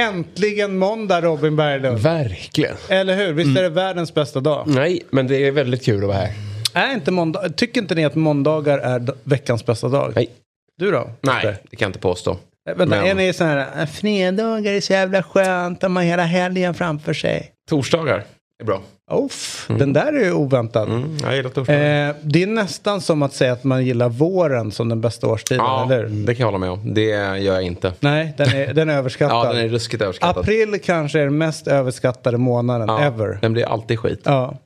Äntligen måndag Robin Berglund. Verkligen. Eller hur? Visst är det världens bästa dag? Nej, men det är väldigt kul att vara här. Är inte måndag... Tycker inte ni att måndagar är veckans bästa dag? Nej. Du då? Nej, det kan jag inte påstå. Eh, Vänta, Men- är ni sån här, "Äh, fredagar är så jävla skönt, de har hela helgen framför sig. Torsdagar är bra. Uff, den där är oväntad. Mm, jag gillar. Eh, det är nästan som att säga att man gillar våren som den bästa årstiden, ja, eller det kan jag hålla med om. Det gör jag inte. Nej, den är, den är överskattad. Ja, den är ruskigt överskattad. April kanske är den mest överskattade månaden ja, ever. Den blir alltid skit. Ja.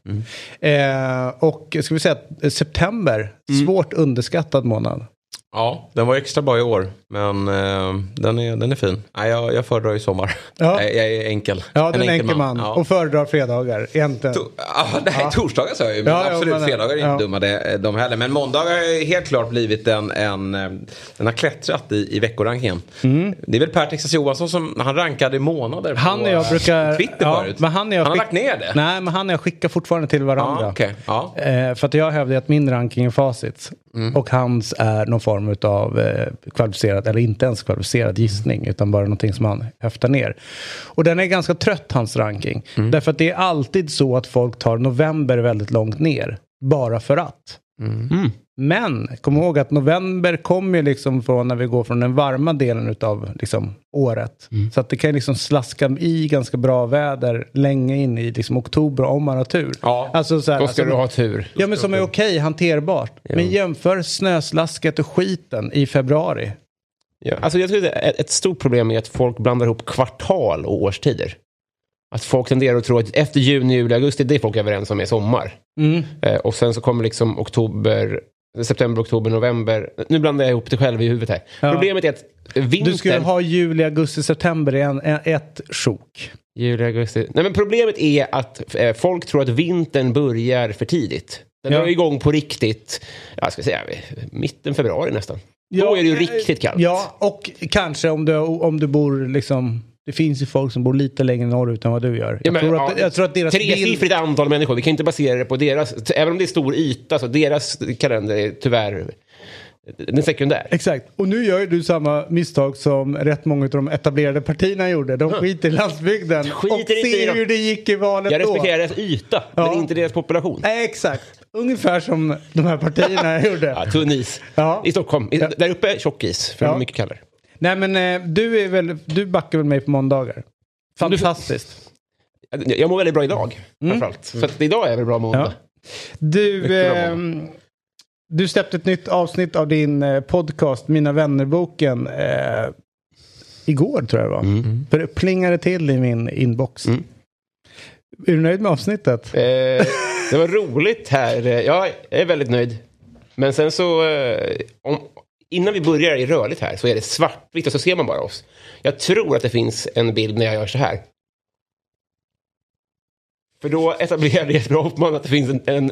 Eh, och ska vi säga att september, svårt underskattad månad. Ja, den var extra bra i år. Men eh, den, är, den är fin. Nej, jag, jag föredrar ju sommar. Ja. Nej, jag är enkel. Ja, den är enkel man. Ja. Och föredrar fredagar, egentligen. To- ah, nej, torsdagar sa jag ju. Men Ja, ja, absolut, men- fredagar är ja. inte dumma det, de heller. Men måndagar har helt klart blivit en, en eh, den har klättrat i, i veckorankingen. Det är väl Per Texas Johansson som, han rankade månader på Han och jag eh, brukar... Twitter ja, förut. Men han, och jag han har lagt ner det. Nej, men han och jag skickar fortfarande till varandra. Ja, okej. ja. Eh, för att jag hävdar att min ranking är facit. Mm. Och hans är någon form av eh, kvalificerad, eller inte ens kvalificerad gissning. Utan bara någonting som han höftar ner. Och den är ganska trött, hans ranking. Mm. Därför att det är alltid så att folk tar november väldigt långt ner. Bara för att. Mm. Men kom ihåg att november kommer ju liksom från när vi går från den varma delen av liksom året. Mm. Så att det kan liksom slaska i ganska bra väder länge in i liksom oktober om man har tur. Ja, alltså, så här, Då ska alltså, du ha tur. Ja men som är okej, hanterbart. Men jämför snöslasket och skiten i februari. Ja. Alltså, jag tror att ett stort problem är att folk blandar ihop kvartal och årstider. Att folk tenderar att tro att efter juni, juli, augusti, det är folk överens om är sommar. Mm. Eh, och sen så kommer liksom oktober, september, oktober, november. Nu blandar jag ihop det själv i huvudet här. Ja. Problemet är att vintern... Du skulle ha juli, augusti, september i en, en, ett sjok. Juli, augusti. Nej, men problemet är att eh, folk tror att vintern börjar för tidigt. Den Ja. drar igång på riktigt, jag ska säga, mitten februari nästan. Då är det ju riktigt kallt. Ja, och kanske om du, om du bor liksom... Det finns ju folk som bor lite längre norrut än vad du gör. Ja, men, tror, att, ja, jag tror att deras bild... Tresiffrigt antal människor, vi kan inte basera det på deras, även om det är stor yta, så deras kalender är tyvärr den är sekundär. Exakt. Och nu gör du samma misstag som rätt många av de etablerade partierna gjorde. De skiter i landsbygden Skiter och ser hur det gick i valet Jag då. respekterar deras yta, Ja. men inte deras population. Nej, exakt. Ungefär som de här partierna gjorde. Ja, tunn is. Ja. I Stockholm. I. Där uppe tjock is, för Ja. det är mycket kallare. Nej men eh, du, är väl, du backar väl mig på måndagar? Fantastiskt. Jag jag mår väldigt bra idag, framförallt. Så att idag är jag väl bra måndag. Mm. Ja. Du, du släppte ett nytt avsnitt av din eh, podcast Mina vänner-boken eh, igår tror jag det var. Mm. För det plingade till i min inbox. Mm. Är du nöjd med avsnittet? Eh, det var roligt här. Jag är väldigt nöjd. Men sen så, eh, om, innan vi börjar i rörligt här så är det svartvitt och så ser man bara oss. Jag tror att det finns en bild när jag gör så här. För då etablerar Jesper Hoffman att det finns en, en,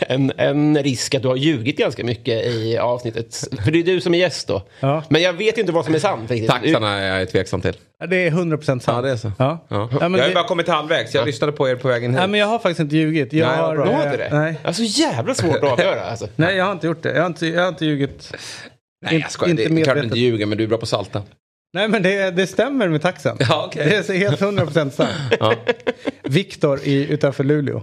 en, en risk att du har ljugit ganska mycket i avsnittet. För det är du som är gäst då. Ja. Men jag vet inte vad som är sant riktigt. Taxarna är jag tveksam till. Det är 100% sant. Ja, det är så. Ja. Ja. Ja, men jag har det- bara kommit halvvägs. Jag lyssnade på er på vägen hit. Nej, men jag har faktiskt inte ljugit. Jag Nej, har. Du har eh, inte det? Nej. Det är så jävla svårt att avgöra alltså. nej, jag har inte gjort det. Jag har inte, jag har inte ljugit. Nej, jag skojar. Det är klart du inte ljuger, men du är bra på salta. Nej, men det, det stämmer med taxen. Ja, okej. Det är helt 100% sant. Ja. Viktor i, utanför Luleå.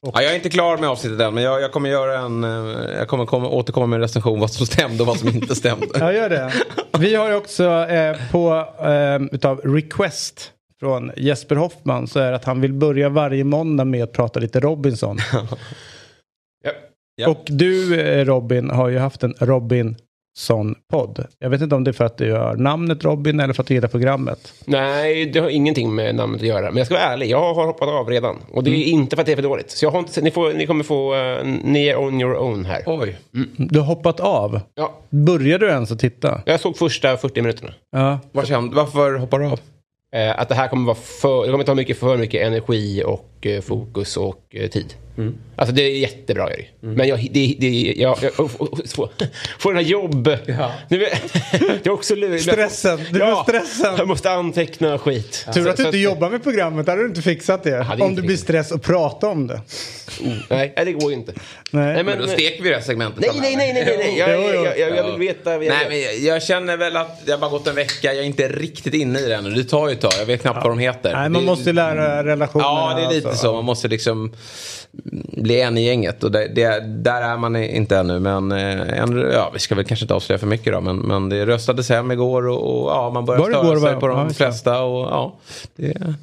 Ja, jag är inte klar med avsnittet än, men jag, jag kommer göra en... eh, Jag kommer, kommer återkomma med en recension vad som stämde och vad som inte stämde. Ja, gör det. Vi har ju också eh, på eh, utav request från Jesper Hoffman så är det att han vill börja varje måndag med att prata lite Robinson. Ja. Ja. Och du eh, Robin har ju haft en Robin sån podd? Jag vet inte om det är för att du har namnet Robin eller för att du gillar programmet. Nej, det har ingenting med namnet att göra. Men jag ska vara ärlig, jag har hoppat av redan. Och det är Mm. inte för att det är för dåligt. Så jag har inte, ni, får, ni kommer få, uh, ni är on your own här. Oj. Du har hoppat av. Ja, Började du ens att titta? jag såg första 40 minuterna. Ja. Var kände, varför hoppar du av? Eh, att det här kommer vara för, det kommer ta mycket för mycket energi och fokus och eh, tid. Mm. Alltså det är jättebra är det. Men jag, det, det, jag, jag, jag får, får den här jobb... Nu, vet- det är också lurigt. Stressen, du får stressen. Jag måste anteckna skit. Tur Så- att du inte jobbar med programmet, där hade du inte fixat det. Om du blir stress och prata om det. Nej, nej, det går ju inte. Nej. men- Då steker vi det här segmentet Nej, nej, nej, nej, nej, nej. Jag, jag, jag, jag vill veta. Jag, Nej, men jag, jag känner väl att har bara gått en vecka. Jag är inte riktigt inne i det ännu. Det tar ju ett tag. Jag vet knappt vad de heter. Nej, man Det- måste ju lära relationer. Ja, det är lite alltså. så. Man måste liksom bli en i gänget. Och det, det, där är man inte ännu. Men eh, en, ja, vi ska väl kanske inte avslöja för mycket då. Men, men det röstades hem igår och, och ja, man börjar det störa sig på de Ja, flesta. Och, ja, det,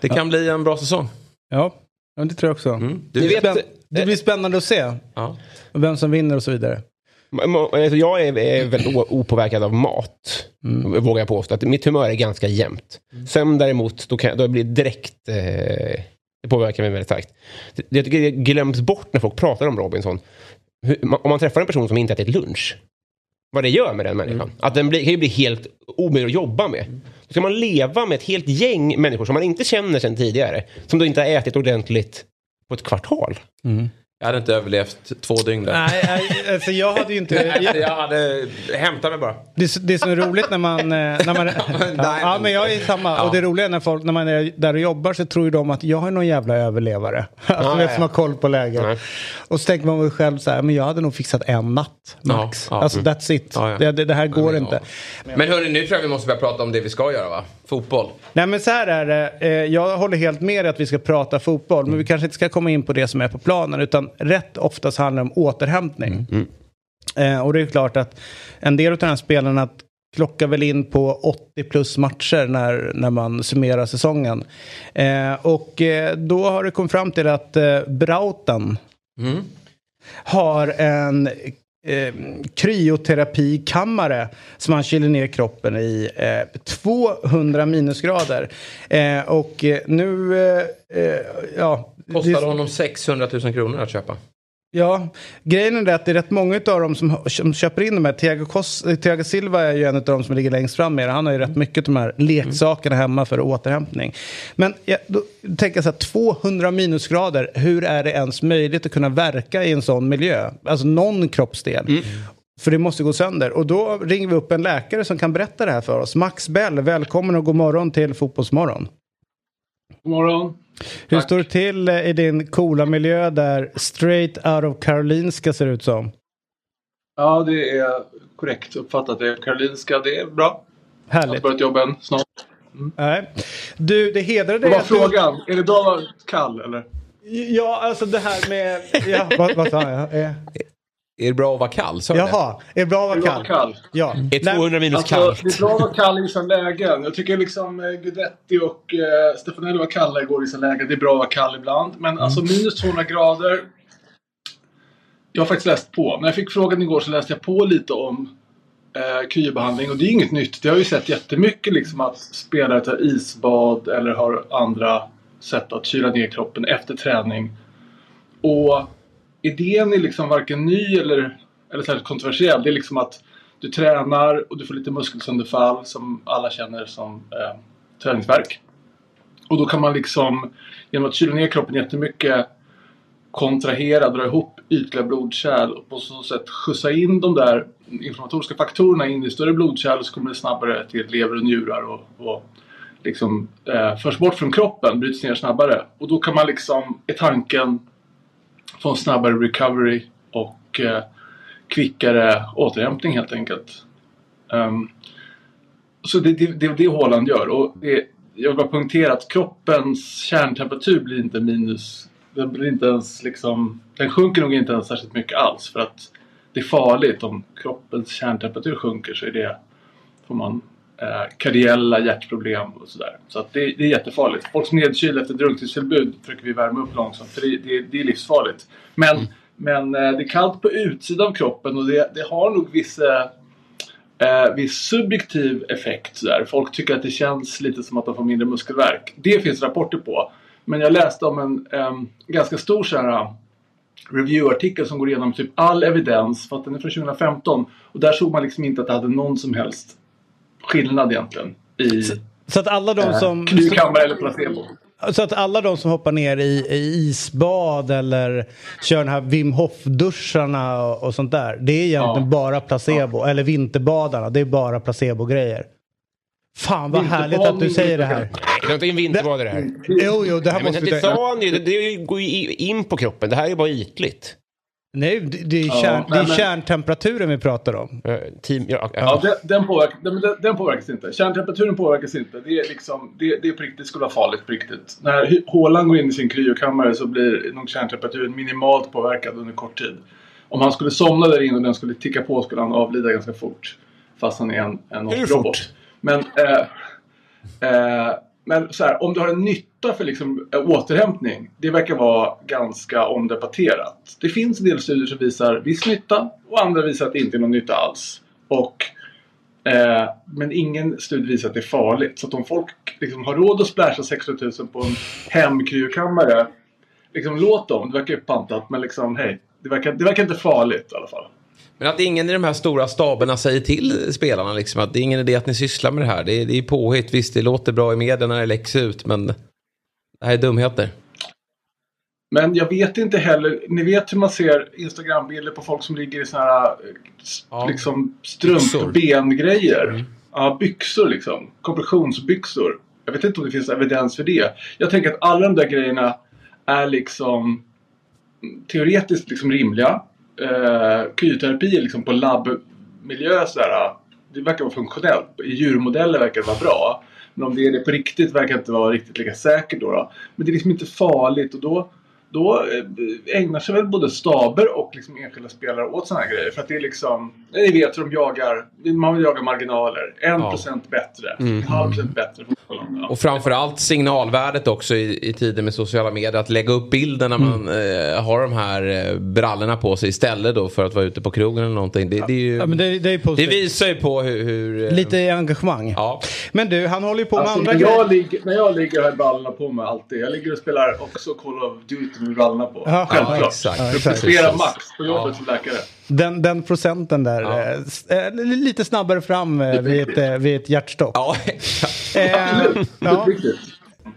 det kan bli en bra säsong. Ja, ja det tror jag också. Du det, blir vet- spänn- det blir spännande att se. Ja. Vem som vinner och så vidare. Alltså jag är, väldigt opåverkad av mat. Vågar jag påstå. Att mitt humör är ganska jämnt. Sömn däremot, då, kan, då blir det direkt... Eh, det påverkar mig väldigt starkt. Det, jag tycker det glöms bort när folk pratar om Robinson. Hur, ma- om man träffar en person som inte ätit lunch. Vad det gör med den människan. Att den blir, kan ju bli helt omöjlig att jobba med. Då ska man leva med ett helt gäng människor som man inte känner sedan tidigare. Som då inte har ätit ordentligt på ett kvartal. Jag hade inte överlevt två dygn där. Nej, alltså jag hade ju inte... Jag, Jag hade hämtat mig bara. det, det som är roligt när man... eh, När man ja, ja, men jag är samma. Och det roliga är när folk, när man är där och jobbar så tror ju de att jag är någon jävla överlevare. Alltså Ja, vet ja. som har koll på läget. Nej. Och så tänker man själv så här, men jag hade nog fixat en natt max. Ja, ja. Alltså that's it. Ja, ja. Det, det, här går men, inte. Men hörni, nu tror jag vi måste börja prata om det vi ska göra va? Fotboll. Nej men så här är det. Eh, jag håller helt med dig att vi ska prata fotboll. Men vi kanske inte ska komma in på det som är på planen. Utan rätt oftast handlar om återhämtning. Eh, och det är klart att en del av de här spelarna klockar väl in på 80 plus matcher när, när man summerar säsongen. Eh, och eh, då har det kommit fram till att eh, Brauten har en eh, kryoterapikammare som han kyler ner kroppen i eh, 200 minusgrader. Eh, och eh, nu, eh, eh, ja. Kostade det- honom 600 000 kronor att köpa. Ja, grejen är att det är rätt många av dem som, som köper in de här. Thiago, Kos- Thiago Silva är ju en av dem som ligger längst fram med det. Han har ju rätt mycket av de här leksakerna hemma för återhämtning. Men ja, då tänker jag så här, 200 minusgrader, hur är det ens möjligt att kunna verka i en sån miljö? Alltså någon kroppsdel. För det måste gå sönder. Och då ringer vi upp en läkare som kan berätta det här för oss. Max Bell, välkommen och god morgon till Fotbollsmorgon. God morgon. Hur står det till eh, i din coola miljö där straight out of Karolinska ser ut som? Ja, det är korrekt uppfattat. Det är Karolinska. Det är bra. Jag har Härligt. börjat jobba än snart. Nej. Du, det hedrar Vad dig var att du... frågan? Är det bra att vara kall eller? Ja, alltså det här med... Ja, vad, vad sa jag? Eh, Är det bra att vara kall? Det? Jaha, är det bra att vara kall? kall? Ja. Är Nej, 200 minus Alltså, kallt? det är bra att vara kall i vissa lägen. Jag tycker liksom eh, Guidetti och eh, Stefanelli var kalla igår i vissa lägen. Det är bra att vara kall ibland. Men alltså minus 200 grader. Jag har faktiskt läst på. När jag fick frågan igår så läste jag på lite om eh, kryobehandling. Och det är inget nytt. Det har ju sett jättemycket liksom att spelare tar isbad eller har andra sätt att kyla ner kroppen efter träning. Och idén är liksom varken ny eller, eller särskilt kontroversiell. Det är liksom att du tränar och du får lite muskelsönderfall som alla känner som eh, träningsvärk. Och då kan man liksom genom att kyla ner kroppen jättemycket kontrahera, dra ihop ytliga blodkärl och på så sätt skjutsa in de där inflammatoriska faktorerna in i större blodkärl så kommer det snabbare till lever och njurar och, och liksom eh, förs bort från kroppen, bryts ner snabbare. Och då kan man liksom, är tanken, få en snabbare recovery och eh, kvickare återhämtning helt enkelt. Um, så det är det, det, det Håland gör. Och det, jag vill bara poängtera att kroppens kärntemperatur blir inte minus... Den, blir inte ens liksom, den sjunker nog inte ens särskilt mycket alls. För att det är farligt om kroppens kärntemperatur sjunker så är det, får man eh, kardiella hjärtproblem och sådär. Så att det, det är jättefarligt. Folk som är nedkylda efter drunkningstillbud försöker vi värma upp långsamt för det, det, det är livsfarligt. Men, men eh, det är kallt på utsidan av kroppen och det, det har nog vissa eh, eh, viss subjektiv effekt. Så där. Folk tycker att det känns lite som att de får mindre muskelvärk. Det finns rapporter på. Men jag läste om en eh, ganska stor så här, eh, review-artikel som går igenom typ all evidens, för att den är från 2015. Och där såg man liksom inte att det hade någon som helst skillnad egentligen i Så att alla de som... kryokammare eller placebo. Så att alla de som hoppar ner i, i isbad eller kör den här Wim Hof-duscharna och, och sånt där. Det är egentligen Ja. bara placebo. Eller vinterbadarna, det är bara placebo-grejer. Fan vad härligt att du säger det här. Det är inte en vinterbad det här. Jo, jo, det här Nej, men måste det han ju, det, det går ju in på kroppen. Det här är bara ytligt. Nej, det, det är, kärn, det är men- kärntemperaturen vi pratar om. Eh, Team, ja, ja. Ja, den, den, påverk, den, den, påverkas inte. Kärntemperaturen påverkas inte. Det är, liksom, det, det är på riktigt, det skulle vara farligt på riktigt. När Haaland går in i sin kryokammare så blir nog kärntemperaturen minimalt påverkad under kort tid. Om han skulle somna där inne och den skulle ticka på skulle han avlida ganska fort. Fast han är en, en robot. Men, eh, eh, men så här, om du har en nytta för liksom, eh, återhämtning. Det verkar vara ganska omdebatterat. Det finns en del studier som visar viss nytta och andra visar att det inte är någon nytta alls. Och Eh, men ingen studie visar att det är farligt. Så att om folk liksom har råd att splasha 60 000 på en hemkryokammare. Liksom låt dem. Det verkar ju pantat. Men liksom hej. Det verkar, det verkar inte farligt i alla fall. Men att ingen i de här stora staberna säger till spelarna liksom att det är ingen idé att ni sysslar med det här. Det är, det är påhitt. Visst, det låter bra i media när det läcks ut, men det här är dumheter. Men jag vet inte heller. Ni vet hur man ser Instagrambilder på folk som ligger i såna här Ja. liksom strump Byxor. och bengrejer. Ja, byxor liksom. Kompressionsbyxor. Jag vet inte om det finns evidens för det. Jag tänker att alla de där grejerna är liksom mm, teoretiskt liksom rimliga. Eh, kryoterapi liksom på labbmiljö sådär. Eh, det verkar vara funktionellt. I djurmodeller verkar det vara bra. Men om det är det på riktigt verkar inte vara riktigt lika säkert då. då. Men det är liksom inte farligt och då, då eh, ägnar sig väl både staber och liksom enskilda spelare åt sådana här grejer. För att det är liksom, ni vet hur de jagar, man vill jaga marginaler. En procent bättre, en halv procent bättre. Ja. Och framförallt signalvärdet också i, i tiden med sociala medier. Att lägga upp bilden när man eh, har de här eh, brallorna på sig istället då för att vara ute på krogen eller någonting. Det, det, är ju, Ja, men det, det är det visar ju på hur... hur eh, Lite engagemang. Ja. Men du, han håller ju på med Alltså, andra när, grejer. när jag ligger har jag brallorna på mig alltid. Jag ligger och spelar också Call of Duty med brallorna på. Ja, Självklart. ja, exakt. För att exakt. prestera Precis. max på jobbet som läkare. Den, den procenten där. Ja. eh, eh, lite snabbare fram eh, vid, ett, eh, vid ett hjärtstopp. Ja, Eh, ja.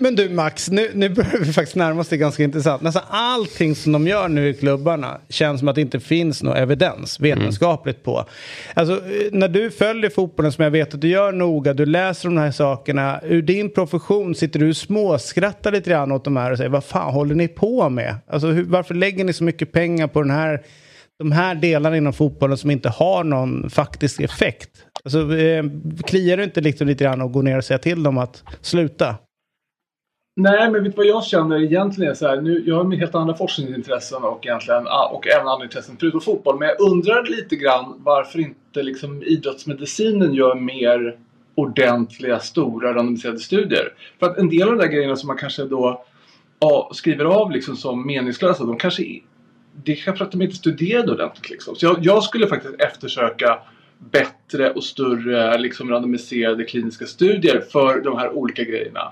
Men du Max, nu, nu börjar vi faktiskt närma oss det ganska intressant. Nästan allting som de gör nu i klubbarna känns som att det inte finns någon evidens vetenskapligt på. Alltså, eh, när du följer fotbollen som jag vet att du gör noga, du läser de här sakerna. Ur din profession sitter du och småskrattar lite grann åt de här och säger vad fan håller ni på med? Alltså, hur, varför lägger ni så mycket pengar på den här, de här delarna inom fotbollen som inte har någon faktisk effekt? Alltså, eh, kliar du inte liksom lite grann och går ner och säger till dem att sluta? Nej, men vet du vad jag känner egentligen? Så här, nu, jag har helt andra forskningsintressen och, egentligen, ah, och även andra intressen förutom fotboll. Men jag undrar lite grann varför inte liksom, idrottsmedicinen gör mer ordentliga, stora, randomiserade studier. För att en del av de där grejerna som man kanske då ja, skriver av liksom som meningslösa, de kanske är- det är kanske för att de inte studerade ordentligt. Liksom. Så jag, jag skulle faktiskt eftersöka bättre och större liksom, randomiserade kliniska studier för de här olika grejerna.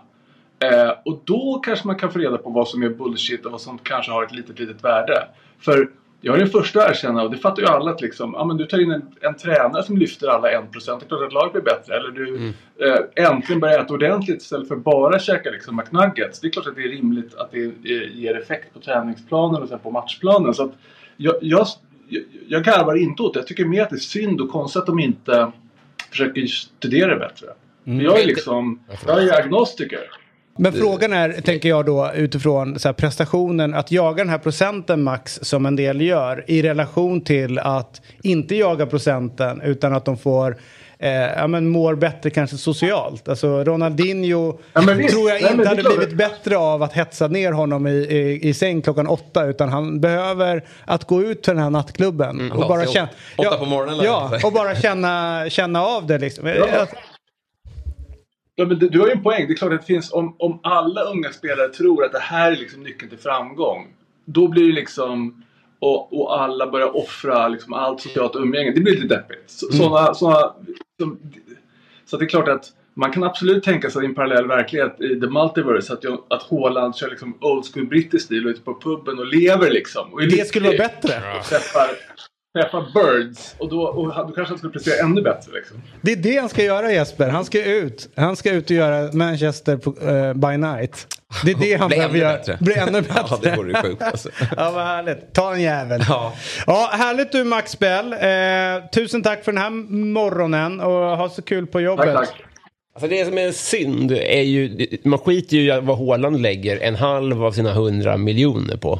Eh, och då kanske man kan få reda på vad som är bullshit och vad som kanske har ett litet, litet värde. För jag är den första att erkänna, och det fattar ju alla, att liksom, ja, men du tar in en, en tränare som lyfter alla 1%, det är klart att laget blir bättre. Eller du eh, äntligen börjar äta ordentligt istället för bara käka liksom, McNuggets. Det är klart att det är rimligt att det eh, ger effekt på träningsplanen och sen på matchplanen. Så att jag, jag, jag, jag garvar inte åt det. Jag tycker mer att det är synd och konstigt att de inte försöker studera det bättre. För Jag är liksom, jag är agnostiker. Men frågan är, tänker jag då, utifrån så här, prestationen, att jaga den här procenten max som en del gör i relation till att inte jaga procenten utan att de får eh, ja, men mår bättre kanske socialt. Alltså Ronaldinho Ja, men visst. tror jag Nej, inte är hade blivit bättre av att hetsa ner honom i, i, i säng klockan åtta utan han behöver att gå ut till den här nattklubben och Ja, bara så känna... åtta på morgonen, Ja, och bara känna, känna av det liksom. Ja. Ja, men du, du har ju en poäng. Det är klart att det finns, om, om alla unga spelare tror att det här är liksom nyckeln till framgång. Då blir det liksom, och, och alla börjar offra liksom, allt socialt umgänge. Det blir lite deppigt. Så, såna, såna, som, så det är klart att man kan absolut tänka sig i en parallell verklighet i the multiverse att, jag- att Haaland kör liksom old school brittisk stil och är ute på puben och lever liksom. Och Det skulle vara bättre. Och träffar, träffar birds och då, och han- då kanske han skulle prestera ännu bättre liksom. Det är det han ska göra Jesper. Han ska ut. Han ska ut och göra Manchester på, eh, by night. Det är det han Bli behöver göra. bättre. Bli ännu bättre. Ja, det vore ju sjukt alltså. Ja, vad härligt. Ta en jävel. Ja. Ja, härligt du Max Bell. Eh, tusen tack för den här morgonen och ha så kul på jobbet. Tack, tack. Alltså det som är synd är ju, man skiter ju i vad Haaland lägger en halv av sina hundra miljoner på.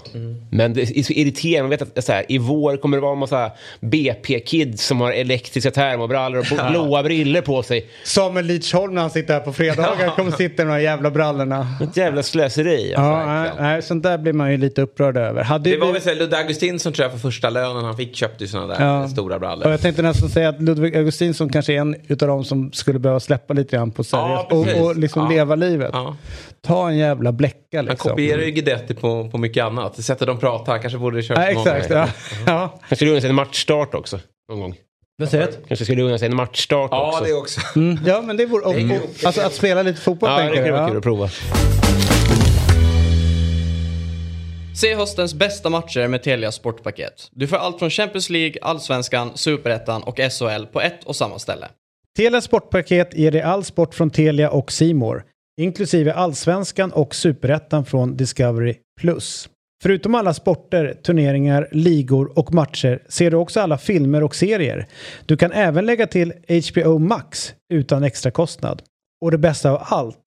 Men det är så irriterande, man vet att så här, i vår kommer det vara en massa BP-kids som har elektriska termobrallor och bo- blåa briller på sig. Samuel Lidsholm när han sitter här på fredagar kommer sitta i de här jävla brallorna. Ett jävla slöseri. Alltså. Ja, nej, nej, sånt där blir man ju lite upprörd över. Hade Det var vi- väl så här, Ludde Augustinsson tror jag för första lönen han fick köpte ju sådana där Ja. stora Och brallor. jag tänkte nästan säga att Ludvig Augustinsson kanske är en utav dem som skulle behöva släppa lite grann på seriöst Ja, och, och liksom Ja. leva livet. Ja. Ta en jävla bläcka Han liksom. kopierar ju Guidetti på, på mycket annat. Sättet de pratar, han kanske borde köra Ja, exakt. Ja. Ja. Kanske sig en matchstart också. Någon gång. Vad säger du? Kanske skulle unna sig en matchstart Ja, också. det också. Mm, ja, men det vore... Och, och, alltså att spela lite fotboll Ja, det tänker kan du? vara Ja. kul att prova. Se höstens bästa matcher med Telia Sportpaket. Du får allt från Champions League, Allsvenskan, Superettan och SHL på ett och samma ställe. Telia Sportpaket ger dig all sport från Telia och Simor, inklusive Allsvenskan och Superettan från Discovery+. Förutom alla sporter, turneringar, ligor och matcher ser du också alla filmer och serier. Du kan även lägga till HBO Max utan extra kostnad. Och det bästa av allt,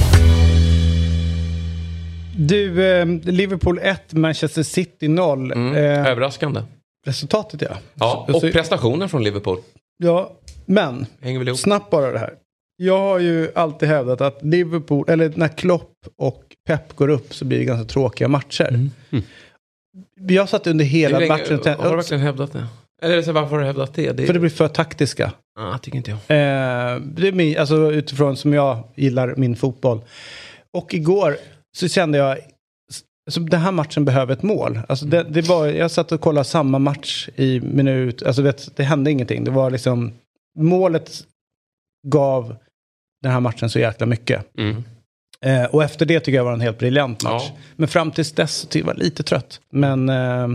Du, eh, Liverpool 1, Manchester City 0. Mm. Eh, Överraskande. resultatet ja. Ja, Så- och prestationen från Liverpool. Ja, men Hänger väl ihop. snabbt bara det här. Jag har ju alltid hävdat att Liverpool, eller när Klopp och Pep går upp så blir det ganska tråkiga matcher. Jag satt under hela länge- matchen och Har du tänkte, verkligen hävdat det? Eller så, varför har du hävdat det? det för det blir för taktiska. Ja, tycker inte jag. Eh, det är min, alltså utifrån som jag gillar min fotboll. Och igår så kände jag, alltså, den här matchen behöver ett mål. Alltså, det, det var, jag satt och kollade samma match i minut, alltså vet, det hände ingenting. Det var liksom, målet gav den här matchen så jäkla mycket. Mm. Eh, och efter det tycker jag var en helt briljant match. Ja. Men fram tills dess jag var lite trött. Men eh,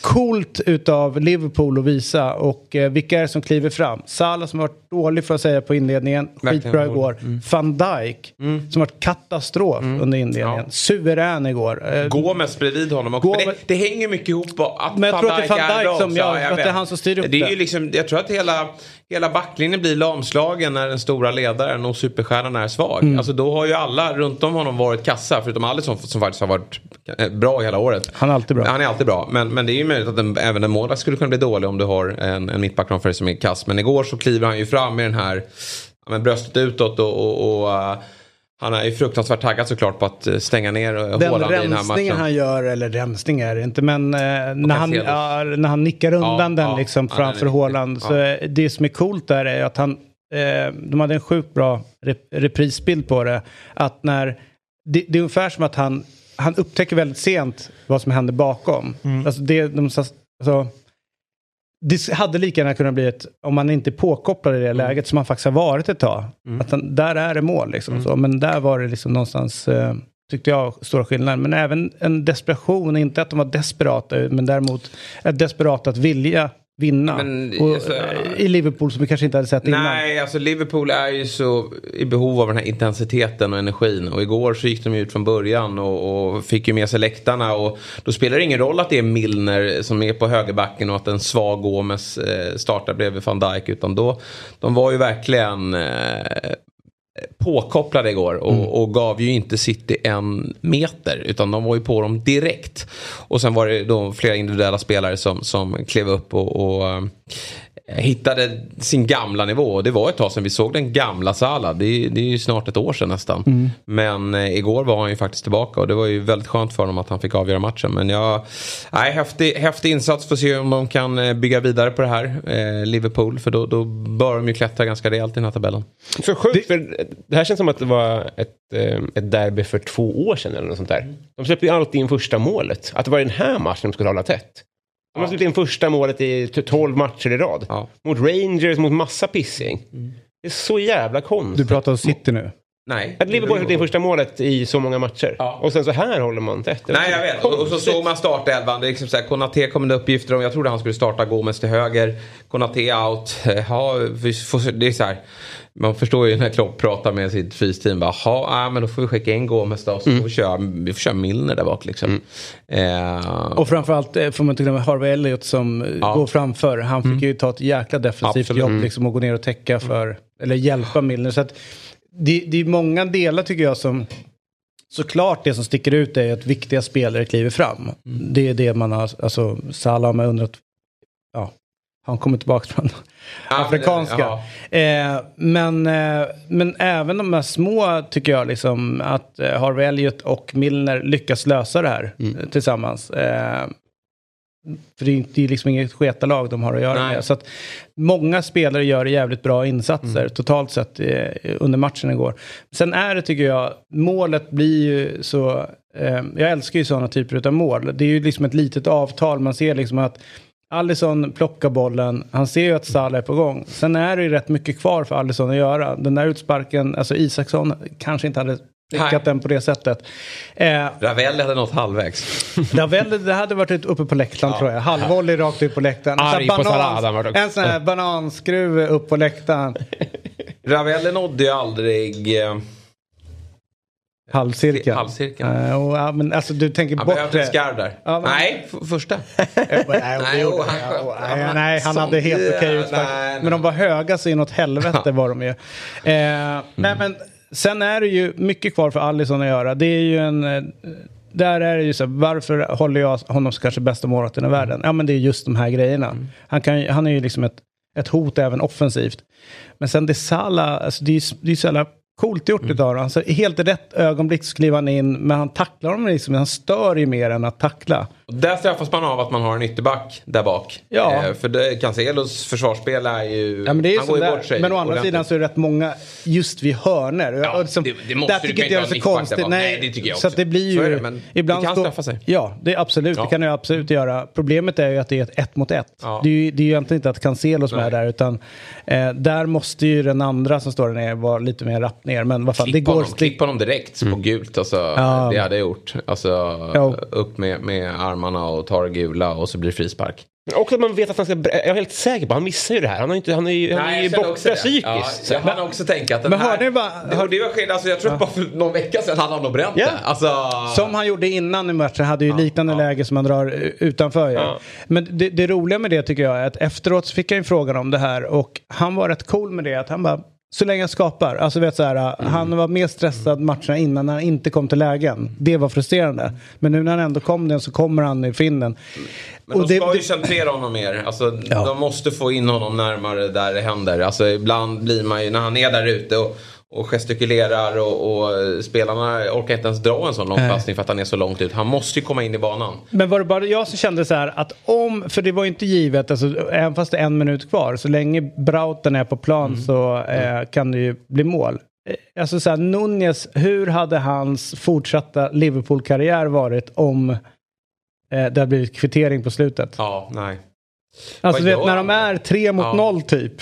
coolt utav Liverpool att visa. Och eh, vilka är det som kliver fram? Salah som har varit dålig för att säga på inledningen. Skitbra igår. Van Dijk som varit katastrof under inledningen. Ja. Suverän igår. Eh, Gomes bredvid honom också. Gomes- Men Det, det hänger mycket ihop. på Att Men jag tror att det är Van Dijk som gör- jag att det är han som styr upp det. Är ju liksom, jag tror att hela, hela backlinjen blir lamslagen när den stora ledaren och superstjärnan är svag. Mm. Alltså då har ju alla runt om honom varit kassa. Förutom Alisson som faktiskt har varit eh, bra hela året. Han är alltid bra. Han är alltid bra. Men, men det är ju möjligt att en, även en målvakt skulle kunna bli dålig om du har en, en mittback framför dig som är kass. Men igår så kliver han ju fram med den här med bröstet utåt och, och, och uh, han är ju fruktansvärt taggad såklart på att eh, stänga ner Den Haaland i den här rensningen matchen. han gör, eller rensning är det inte, men eh, när, han, ja, när han nickar undan Ja, den ja, liksom den framför. Haaland. Så Ja. eh, det som är coolt där är att han, eh, de hade en sjukt bra rep reprisbild på det. Att när, det, det är ungefär som att han, han upptäcker väldigt sent vad som händer bakom. Alltså det, de, alltså, det hade lika gärna kunnat bli ett, om man inte är påkopplad i det läget som han faktiskt har varit ett tag. Att han, där är det mål liksom. Så, men där var det liksom någonstans, eh, tyckte jag, stora skillnader. Men även en desperation, inte att de var desperata, men däremot ett desperat att vilja vinna. Men, och, alltså, eh, I Liverpool som vi kanske inte hade sett innan. Nej, alltså Liverpool är ju så i behov av den här intensiteten och energin. Och igår så gick de ut från början och, och fick ju med sig läktarna. Och då spelar det ingen roll att det är Milner som är på högerbacken och att en svag Gomes eh, startar bredvid van Dijk. Utan då, de var ju verkligen eh, påkopplade igår och, och gav ju inte City en meter utan de var ju på dem direkt. Och sen var det då flera individuella spelare som, som klev upp och, och hittade sin gamla nivå. Det var ett tag sedan vi såg den gamla Salah. Det, är- det är ju snart ett år sedan nästan. Men eh, igår var han ju faktiskt tillbaka och det var ju väldigt skönt för honom att han fick avgöra matchen. Men jag, nej, häftig, häftig insats. Får se om de kan eh, bygga vidare på det här. Eh, Liverpool. För då, då bör de ju klättra ganska rejält i den här tabellen. Så sjukt, för det här känns som att det var ett, eh, ett derby för två år sedan eller något sånt där. De släpper ju alltid in första målet. Att det var den här matchen de skulle hålla tätt. De har släppt in första målet i t- 12 matcher i rad. Ja. Mot Rangers, mot massa pissing. Det är så jävla Du konstigt. pratar om City nu. Nej. Att Liverpool har in första målet i så många matcher. Ja. Och sen så här håller man tätt. Det Nej jag vet. Och, och så såg man startelvan. Det är liksom så här, Konate kom det uppgifter om. Jag trodde han skulle starta Gomes till höger. Konate out. Ja, vi får, det är så här. Man förstår ju när Klopp pratar med sitt fysteam. Bara, Jaha, men då får vi skicka in Gomes då. Så får vi, köra, vi får köra Milner där bak liksom. Eh, Och framförallt eh, får man inte glömma Harvey Elliot som eh, Ja. går framför. Han fick ju ta ett jäkla defensivt Absolut. jobb liksom och gå ner och täcka för, eller hjälpa Milner. Så att det, det är många delar tycker jag som Såklart det som sticker ut är att viktiga spelare kliver fram. Det är det man har, alltså Salah har man undrat, ja, han kommit tillbaka från afrikanska? ja. Eh, men, eh, men även de här små tycker jag liksom att eh, Harvey Elliot och Milner lyckas lösa det här eh, tillsammans. Eh, för det är, det är liksom inget sketalag de har att göra Nej. med. Så att många spelare gör jävligt bra insatser totalt sett eh, under matchen igår. Sen är det tycker jag, målet blir ju så, eh, jag älskar ju sådana typer av mål. Det är ju liksom ett litet avtal, man ser liksom att Allison plockar bollen, han ser ju att Salah är på gång. Sen är det ju rätt mycket kvar för Allison att göra. Den där utsparken, alltså Isaksson kanske inte hade prickat Nej. den på det sättet. Eh, Ravelli hade nått halvvägs. Ravel, det hade varit uppe på läktaren tror jag. Halvvolley rakt ut på läktaren. En sån Arg här på banan-. En sån här bananskruv upp på läktaren. Ravelli nådde ju aldrig eh, Halvcirkeln. halvcirkeln. Eh, och, ja, men alltså du tänker Han bort behövde en skarv där. Ja, men- Nej, första. Eh, Nej, och han. Ja, Ja, nej, hade helt okej utspark. nej, nej. Men de var höga så inåt helvete var de ju. Eh, Nej men sen är det ju mycket kvar för Allison att göra. Det är ju en... eh, Där är det ju så här, varför håller jag honom som kanske bästa målvakten i världen? Ja men det är just de här grejerna. Han, kan, han är ju liksom ett, ett hot även offensivt. Men sen det Salah, alltså det är ju det är så jävla coolt gjort utav honom. Alltså, helt rätt ögonblick så kliver han in, men han tacklar dem liksom, han stör ju mer än att tackla. Där straffas man av att man har en ytterback där bak. Ja. Eh, för det, Cancelos försvarsspel är ju... Ja, men det är han så går ju bort sig Men å andra ordentligt. sidan så är det rätt många just vid hörner. Ja, liksom, det- det måste där du tycker inte jag är så konstigt. bak. Nej, det tycker jag Så också. att det blir ju... Så är det, men ibland det kan straffa sig. Ja, det är absolut. Ja. Det kan det absolut göra. Problemet är ju att det är ett ett mot ett. Ja. Det, är ju, det är ju egentligen inte att Cancelo som Nej. är där utan eh, där måste ju den andra som står där nere vara lite mer rapp ner. Men vad fan, det går... honom, klipp honom direkt Mm. på gult. Alltså. Det hade jag gjort. Alltså, upp med, med armarna och ta det gula och så blir det frispark. Också att man vet att han ska... Jag är helt säker på han missar ju det här. Han, har inte, han är ju, han är ju borta psykiskt. Ja, jag hann också tänka att den Men här... hörde ni bara- det, och det var skillnad, alltså, jag tror att bara för någon vecka sedan hade han nog bränt Ja. det. Alltså, Som han gjorde innan i matchen, hade ju liknande läge som han drar utanför. Ja. Ja. Men det, det roliga med det tycker jag är att efteråt så fick han ju frågan om det här och han var rätt cool med det. Att han bara, så länge jag skapar. Alltså vet så här, Mm. han var mer stressad matcherna innan när han inte kom till lägen. Det var frustrerande. Men nu när han ändå kom den så kommer han i finnen. Men Och de det- ska ju det- centrera honom mer. Alltså, Ja. De måste få in honom närmare där det händer. Alltså, ibland blir man ju, när han är där ute och, och gestikulerar och, och spelarna orkar inte ens dra en sån lång passning för att han är så långt ut. Han måste ju komma in i banan. Men var det bara jag som kände så här att om, för det var ju inte givet, alltså, även fast det är en minut kvar, så länge Brauten är på plan Mm. så eh, kan det ju bli mål. Eh, Alltså så här, Nunez, hur hade hans fortsatta Liverpool-karriär varit om eh, det hade blivit kvittering på slutet? Ja, nej. Alltså vet när de är tre mot Ja. noll typ.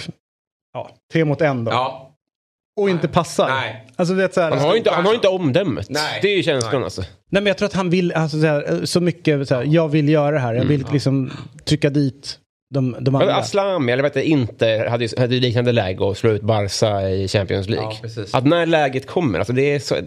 Ja, tre mot en då. Ja, och inte passar. Nej. Alltså vet så här, Han har inte, han har inte omdömet. Nej. Det är ju känslan Nej. alltså. Nej men jag tror att han vill, alltså, så, här, så mycket så här, jag vill göra det här. Jag vill liksom trycka dit de, de andra. Aslami, eller vet inte hade, ju- hade ju liknande läge att slå ut Barca i Champions League. Ja, precis. att när läget kommer, alltså det är så... eh,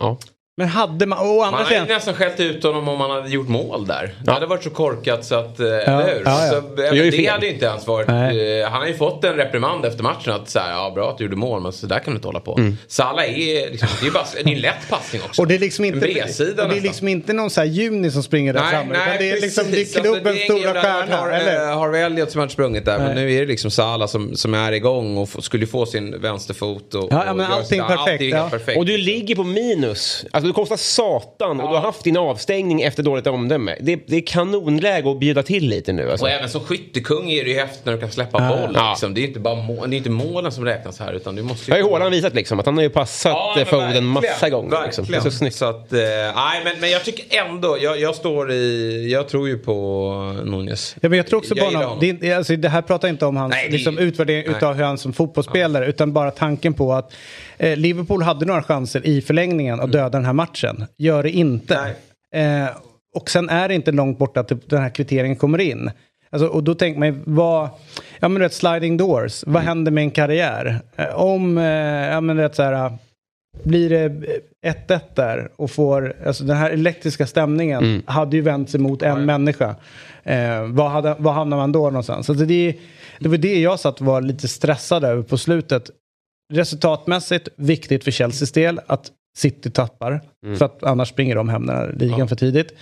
Ja. Men hade man, å andra Man hade ju nästan skällt ut honom om man hade gjort mål där. Det hade varit så korkat så att, eh, eller hur? ja, ja. Så, ju det fel. hade ju inte ens varit, Nej. eh, han har ju fått en reprimand efter matchen att så här, ja bra att du gjorde mål men så där kan du inte hålla på. Mm. Salah är, liksom, det är ju bara, det är en lätt passning också. Och det är liksom inte, En bredsida det är liksom inte någon så här juni som springer där Nej, framme. nej, det är liksom det precis. är klubbens Alltså, det är ingen stora stjärna. Har, eller? eh, Harvey Elliot som har sprungit där. Men Nej. nu är det liksom Salah som, som är igång och skulle få sin vänsterfot. Och, Ja, ja, och men allting perfekt, är ja. perfekt. Och du ligger på minus. Alltså du kostar satan och du har haft din avstängning efter dåligt omdöme. Det, det är kanonläge att bjuda till lite nu alltså. Och även som skyttekung är det ju häftigt när du kan släppa boll. Ja. Liksom. Det är inte bara mål, det är inte målen som räknas här utan du måste Det har ju Haaland visat liksom att han har ju passat Ja, ja, men Foden massa gånger. Liksom. Det är så snyggt. Så att, eh, nej, men, men jag tycker ändå, jag, jag står i, jag tror ju på Nunez. Ja, men jag tror också Jag på honom. Det, alltså, det här pratar inte om hans Nej, det liksom, utvärdering Nej. utav hur han som fotbollsspelare utan bara tanken på att eh, Liverpool hade några chanser i förlängningen att döda den här matchen. Gör det inte. Eh, och sen är det inte långt borta att det- den här kvitteringen kommer in. Alltså, och då tänker man ju, vad, ja men vet sliding doors, vad händer med en karriär? Eh, om, eh, ja men vet så här, blir det 1-1 där och får, alltså den här elektriska stämningen hade ju vänt sig mot en människa. Eh, vad, hade, vad hamnar man då någonstans? Så det, det var det jag satt och var lite stressad över på slutet. Resultatmässigt viktigt för Chelseas del att City tappar. För att annars springer de hem den här ligan för tidigt.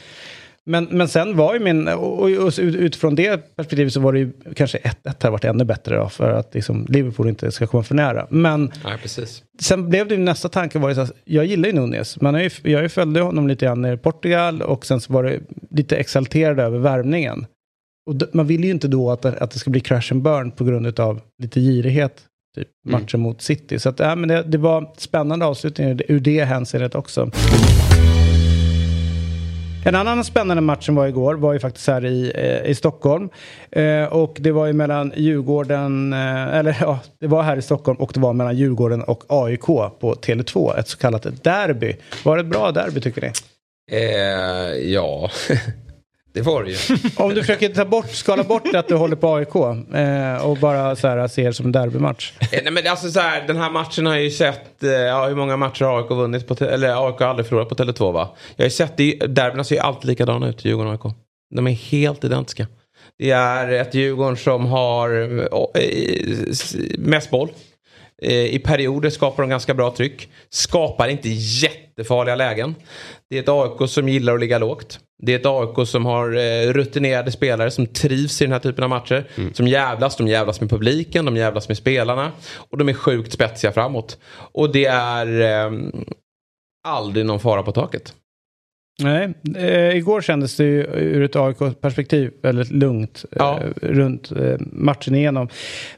Men, men sen var ju min, och, och ut- utifrån det perspektivet så var det ju kanske 1-1 hade varit ännu bättre då för att liksom Liverpool inte ska komma för nära. Men Nej, precis. sen blev det ju nästa tanke var ju så här, jag gillar ju har ju, jag ju följde honom lite grann i Portugal och sen så var det lite exalterad över värvningen. Och man vill ju inte då att, att det ska bli crash and burn på grund av lite girighet. Typ matchen mot City. Så att, ja, men det, det var spännande avslutning ur- ur det hänseendet också. En annan spännande match som var igår var ju faktiskt här i, eh, i Stockholm. Eh, och det var ju mellan Djurgården, eh, eller ja, det var här i Stockholm och det var mellan Djurgården och AIK på Tele2. Ett så kallat derby. Var det ett bra derby tycker ni? Eh, ja, det var det ju. Om du försöker ta bort, skala bort att du håller på AIK eh, och bara så här, ser som en derbymatch. Eh, Nej, men alltså så här, den här matchen har jag ju sett, eh, ja, hur många matcher har AIK vunnit på, eller AIK har aldrig förlorat på Tele2 va? Jag har ju sett, det, derbyna ser ju alltid likadana ut, Djurgården och AIK. De är helt identiska. Det är ett Djurgården som har eh, eh, mest boll. Eh, I perioder skapar de ganska bra tryck. Skapar inte jättefarliga lägen. Det är ett AIK som gillar att ligga lågt. Det är ett AIK som har eh, rutinerade spelare som trivs i den här typen av matcher. Som jävlas. De jävlas med publiken, de jävlas med spelarna. Och de är sjukt spetsiga framåt. Och det är eh, aldrig någon fara på taket. Nej, eh, igår kändes det ju ur ett AIK-perspektiv väldigt lugnt eh, Ja. runt eh, matchen igenom.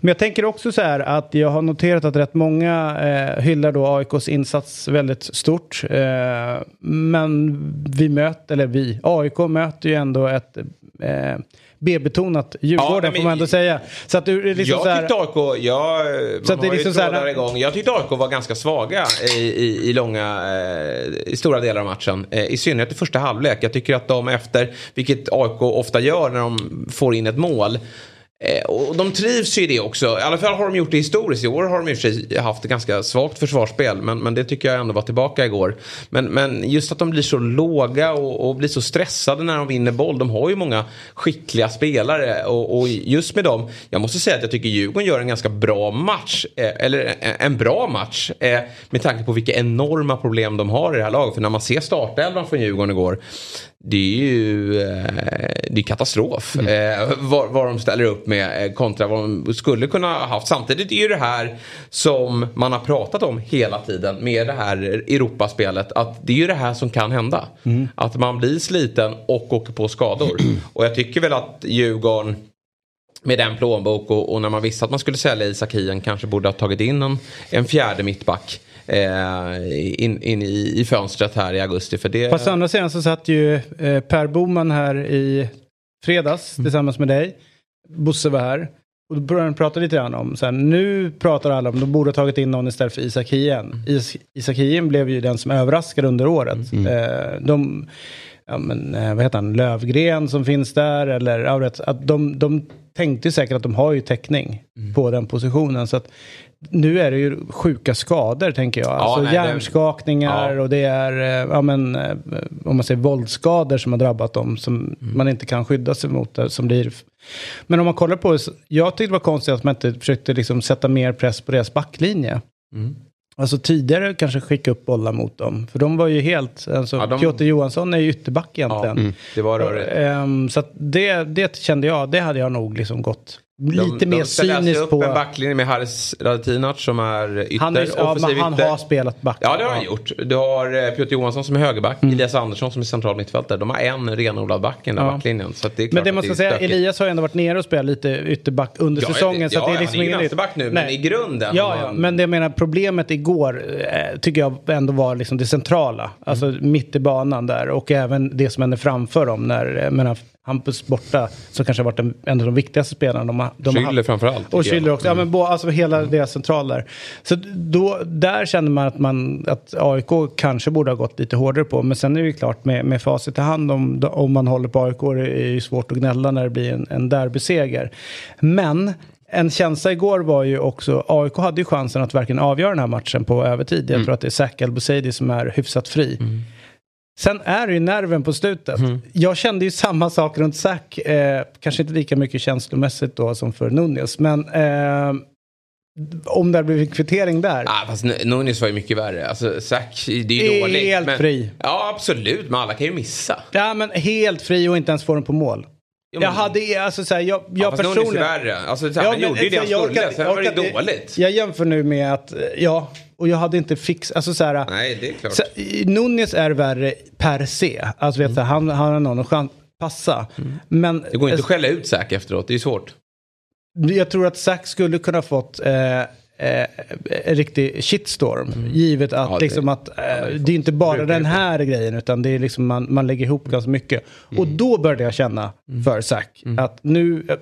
Men jag tänker också så här att jag har noterat att rätt många eh, hyllar då AIKs insats väldigt stort. Eh, men vi möter, eller vi, AIK möter ju ändå ett eh, B-betonat Djurgården Ja, men- får man ändå säga. Så att du liksom jag så här, tyckte AIK, jag, Så att det är liksom så här- igång. Jag tyckte AIK var ganska svaga i, i, i långa, eh, i stora delar av matchen. Eh, I synnerhet i första halvlek. Jag tycker att de efter, vilket AIK ofta gör när de får in ett mål, Eh, Och de trivs ju i det också. I alla fall har de gjort det historiskt. I år har de i och för sig haft ett ganska svagt försvarsspel. Men, men det tycker jag ändå var tillbaka igår. Men, men just att de blir så låga och, och blir så stressade när de vinner boll. De har ju många skickliga spelare. Och, och just med dem. Jag måste säga att jag tycker Djurgården gör en ganska bra match. Eh, eller en, en bra match. Eh, med tanke på vilka enorma problem de har i det här laget. För när man ser startelvan från Djurgården igår. Det är ju eh, det är katastrof. Eh, vad, vad de ställer upp med eh, kontra vad de skulle kunna ha haft. Samtidigt är ju det här som man har pratat om hela tiden med det här Europaspelet. Att det är ju det här som kan hända. Att man blir sliten och åker på skador. och jag tycker väl att Djurgården med den plånbok och, och när man visste att man skulle sälja Isak Hien kanske borde ha tagit in en, en fjärde mittback. Eh, in, in i, i fönstret här i augusti. För det, Fast å andra sidan så satt ju eh, Per Boman här i fredags tillsammans med dig. Bosse var här. Och då började han prata lite grann om, så här, nu pratar alla om, de borde ha tagit in någon istället för Isak Hien. Is, Isak Hien blev ju den som överraskade under året. Eh, de, ja men eh, vad heter han, Lövgren som finns där eller, att de, de tänkte ju säkert att de har ju täckning på den positionen. Så att nu är det ju sjuka skador tänker jag. Alltså nej, det- hjärnskakningar Ja. och det är eh, ja, men, eh, om man säger våldsskador som har drabbat dem som Mm. man inte kan skydda sig mot. det, Som blir... Men om man kollar på det, jag tyckte det var konstigt att man inte försökte liksom sätta mer press på deras backlinje. Mm. Alltså tidigare kanske skicka upp bollar mot dem. För de var ju helt, alltså Ja, de- Piotr Johansson är ju ytterback egentligen. Ja, det var rörigt. Ehm, så det, det kände jag, det hade jag nog liksom gått lite mer ställer alltså cyniskt upp på. en backlinje med Haris Radetinac som är ytter. Han, är, ja, men han ytter. har spelat back. Ja det har han gjort. Du har eh, Piotr Johansson som är högerback, Elias Andersson som är central mittfältare. De har en renodlad back i den där Mm. Ja. backlinjen. Så det är klart Men det man ska är säga, stökigt. Elias har ju ändå varit nere och spelat lite ytterback under Ja, säsongen. så ja, det är han liksom är ju vänsterback nu, men i grunden Ja, ja, han- men det jag menar problemet igår eh, tycker jag ändå var liksom det centrala. Alltså mitt i banan där och även det som hände framför dem när, eh, menar, Hampus borta, som kanske har varit en, en av de viktigaste spelarna de de Schüller framförallt, Och. Schüller också, ja men bo, alltså hela deras central där. Så då, där kände man att, man att AIK kanske borde ha gått lite hårdare på. Men sen är det ju klart med, med facit i hand om, om man håller på AIK det är ju svårt att gnälla när det blir en, en derbyseger. Men en känsla igår var ju också, AIK hade ju chansen att verkligen avgöra den här matchen på övertid. Jag tror att det är Zac El Bouzidi som är hyfsat fri. Sen är det ju nerven på slutet. Jag kände ju samma sak runt Zac. Eh, kanske inte lika mycket känslomässigt då som för Nunez. Men eh, om det hade blivit kvittering där. Ah, fast N- Nunes var ju mycket värre. Alltså, Zack, det är ju Helt dåligt. men, fri. Ja, absolut. Men alla kan ju missa. Ja men helt fri och inte ens få den på mål. Men- Jag hade, alltså så här, jag, jag Ja, personligen. värre. Alltså, så här, Ja, han men, gjorde ju det han jag skulle. inte- Sen jag var det dåligt. Jag jämför nu med att, ja, och jag hade inte fixat, alltså så här. Nej, det är klart. Så, Nunes är värre per se. Alltså vet du, han, han har någon chans passa. Men Mm. Det går inte att skälla ut Zack efteråt. Det är svårt. jag tror att Zack skulle kunna fått eh, eh, en riktig shitstorm. Givet att, Mm. Ja, det- liksom att eh, det är inte bara den här grejen utan det är liksom man, man lägger ihop ganska mycket. Mm. Och då började jag känna för Zack att nu, eh,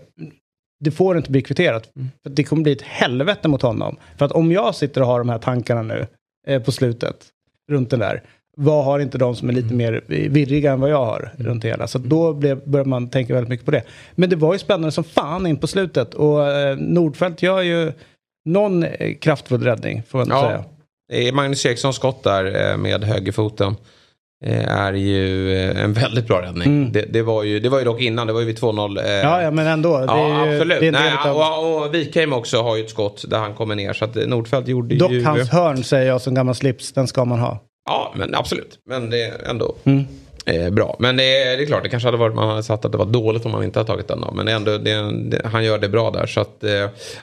det får inte bli kvitterat. Mm. För det kommer bli ett helvete mot honom. För att om jag sitter och har de här tankarna nu eh, på slutet runt den där. Vad har inte de som är Mm. lite mer virriga än vad jag har runt det hela. Så då blev, började man tänka väldigt mycket på det. Men det var ju spännande som fan in på slutet. Och eh, Nordfeldt gör ju någon eh, kraftfull räddning får man Ja. säga. Magnus Erikssons skott där eh, med högerfoten. eh, Är ju en väldigt bra räddning. Det, det, var ju, det var ju dock innan, det var ju vid 2-0. eh, Ja, ja men ändå. Det Ja, ju, absolut. Det Nej, utav, och, och Wikheim också har ju ett skott där han kommer ner. Så att Nordfeldt gjorde dock ju... hans hörn säger jag som gammal slips, den ska man ha. Ja, men absolut. Men det är ändå Mm. Eh, bra. Men det är, det är klart, det kanske hade varit, man hade sagt att det var dåligt om man inte hade tagit den. Då. Men ändå, det, det, han gör det bra där. Så att, eh,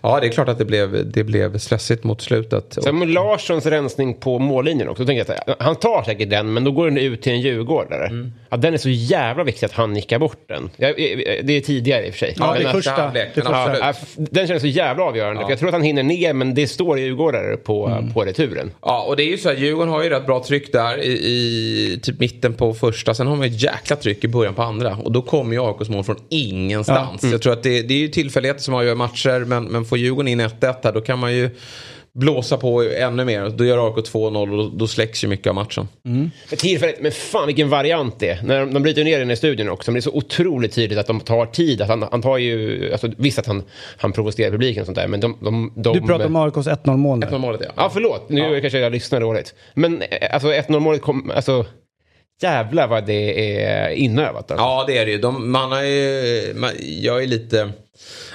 ja, det är klart att det blev, det blev stressigt mot slutet. Sen med Larssons rensning på mållinjen också. Tänker jag han tar säkert den, men då går den ut till en djurgårdare. Mm. Ja, den är så jävla viktig att han nickar bort den. Ja, det är tidigare i och för sig. Ja, det Men- första. halvlek, det första. Ja, den känns så jävla avgörande. För jag tror att han hinner ner, men det står djurgårdare på, Mm. på returen. Ja, och det är ju så här, Djurgården har ju rätt bra tryck där i, i typ mitten på första. Sen har man ju ett jäkla tryck i början på andra. Och då kommer ju AIKs mål från ingenstans. Jag tror att det, det är ju tillfälligheter som avgör matcher. Men, men får Djurgården in 1-1 här, då kan man ju blåsa på ännu mer. Då gör AIK 2-0 och då, släcks ju mycket av matchen. Mm. Men tillfället, men fan vilken variant det är. När de, de bryter ner den i studion också. Men det är så otroligt tydligt att de tar tid. Att han, han tar ju, alltså, visst att han, han provocerar publiken och sånt där. Men de... de, de Du pratar om AIKs 1-0 mål nu. 1-0 målet ja. Ja, förlåt. Nu kanske jag lyssnar dåligt. Men eh, alltså 1-0 målet kom... Alltså, jävlar vad det är inövat. Alltså. Ja det är det ju. De, man har ju man, jag är lite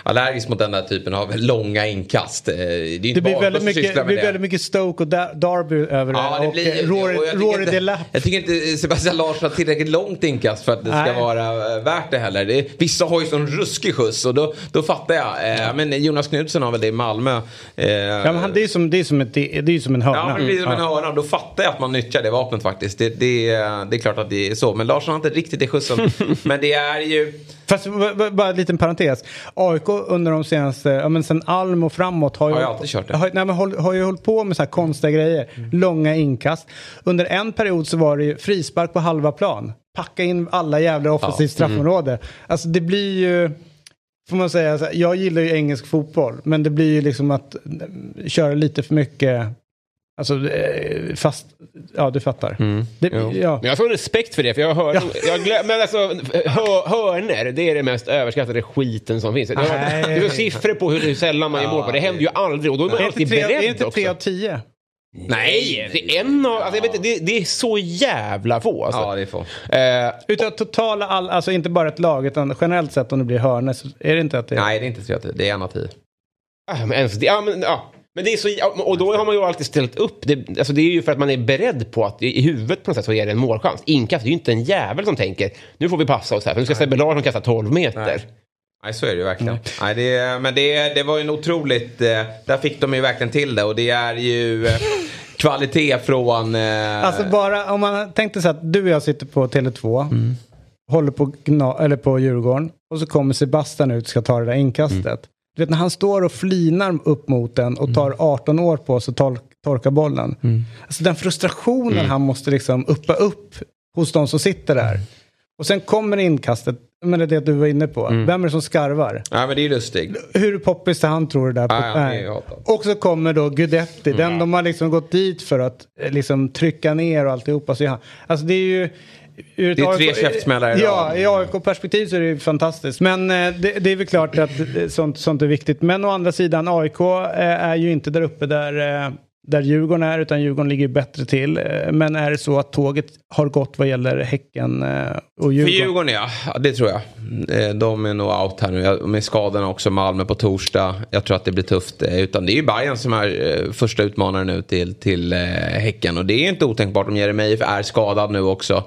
allergisk mot den där typen av långa inkast. Eh, Det, är inte Det blir väldigt mycket, det blir det. väldigt mycket Stoke och Derby över Ja, det. det och blir, eh, Rory, och jag, tycker inte, jag tycker inte Sebastian Larsson har tillräckligt långt inkast för att det ska Nej. vara eh, värt det heller. Det vissa har ju sån ruskig skjuts och då, då fattar jag. Eh, men Jonas Knutsen har väl det i Malmö. Eh, Ja, men han, det, är som, det, är som ett, det är som en hörna. Ja, men det blir som en hörna. Då fattar jag att man nyttjar det vapnet faktiskt. Det, det, det är klart att det är så. Men Larsson har inte riktigt det skjutsen. men det är ju... Fast bara en liten parentes. AIK under de senaste, ja men sen Alm och framåt har ju, Har alltid kört det. Har, nej, men håll, har ju hållit på med så här konstiga grejer. Långa inkast. Under en period så var det ju frispark på halva plan. Packa in alla jävla offensivt straffområde. Alltså det blir ju, får man säga, jag gillar ju engelsk fotboll. Men det blir ju liksom att mm, köra lite för mycket Alltså, eh, fast, ja du fattar. Mm. Det, Men ja. jag sån respekt för det, för jag hör... Ja. Jag glöm, men alltså, hör, hörner, det är det mest överskattade skiten som finns. Nej. det finns siffror på hur sällan man gör mål på det. händer ju aldrig och då är man Är alltid inte tre, beredd är inte tre av tio? Nej, det är en av... Alltså, jag vet, det, det är så jävla få. Alltså. Ja, det är få. Eh, Utav totala, all, alltså inte bara ett lag, utan generellt sett om det blir hörnor så är det inte att det är... Nej, det är inte 3 Det är en av 10. ah, men, ens, det- ja, men, ja. Men det är så... Och då har man ju alltid ställt upp. Det, alltså, det är ju för att man är beredd på att i huvudet på något sätt så är det en målchans. Inkast, det är ju inte en jävel som tänker nu får vi passa oss här för nu ska Sebbe Larsson kasta 12 meter. Nej. Nej, så är det ju verkligen. Nej, det, men det, det var ju en otroligt... Eh, där fick de ju verkligen till det och det är ju eh, kvalitet från... Eh, Alltså bara om man tänkte sig att du och jag sitter på Tele2, Mm. håller på, eller på Djurgården och så kommer Sebastian ut och ska ta det där inkastet. Mm. Du vet när han står och flinar upp mot den och tar 18 år på sig att tor torka bollen. Mm. Alltså den frustrationen han måste liksom uppa upp hos de som sitter där. Och sen kommer inkastet, men det är det du var inne på. Mm. Vem är det som skarvar? Ja, men det är lustigt. Hur poppis är han tror du där? På, Ja, ja, och så kommer då Gudetti, den de har liksom gått dit för att eh, liksom trycka ner och alltihopa. Så alltså det är ju... Det är tre AIK käftsmällar i Ja, i AIK-perspektiv så är det ju fantastiskt. Men eh, det, det är väl klart att sånt, sånt är viktigt. Men å andra sidan, AIK eh, är ju inte där uppe där, eh, där Djurgården är, utan Djurgården ligger bättre till. Men är det så att tåget har gått vad gäller Häcken och För Djurgården? Djurgården ja. det tror jag. De är nog out här nu. Med skadorna också, Malmö på torsdag. Jag tror att det blir tufft. Utan det är ju Bayern som är första utmanaren nu till, till Häcken. Och det är inte otänkbart om Jeremejeff är skadad nu också.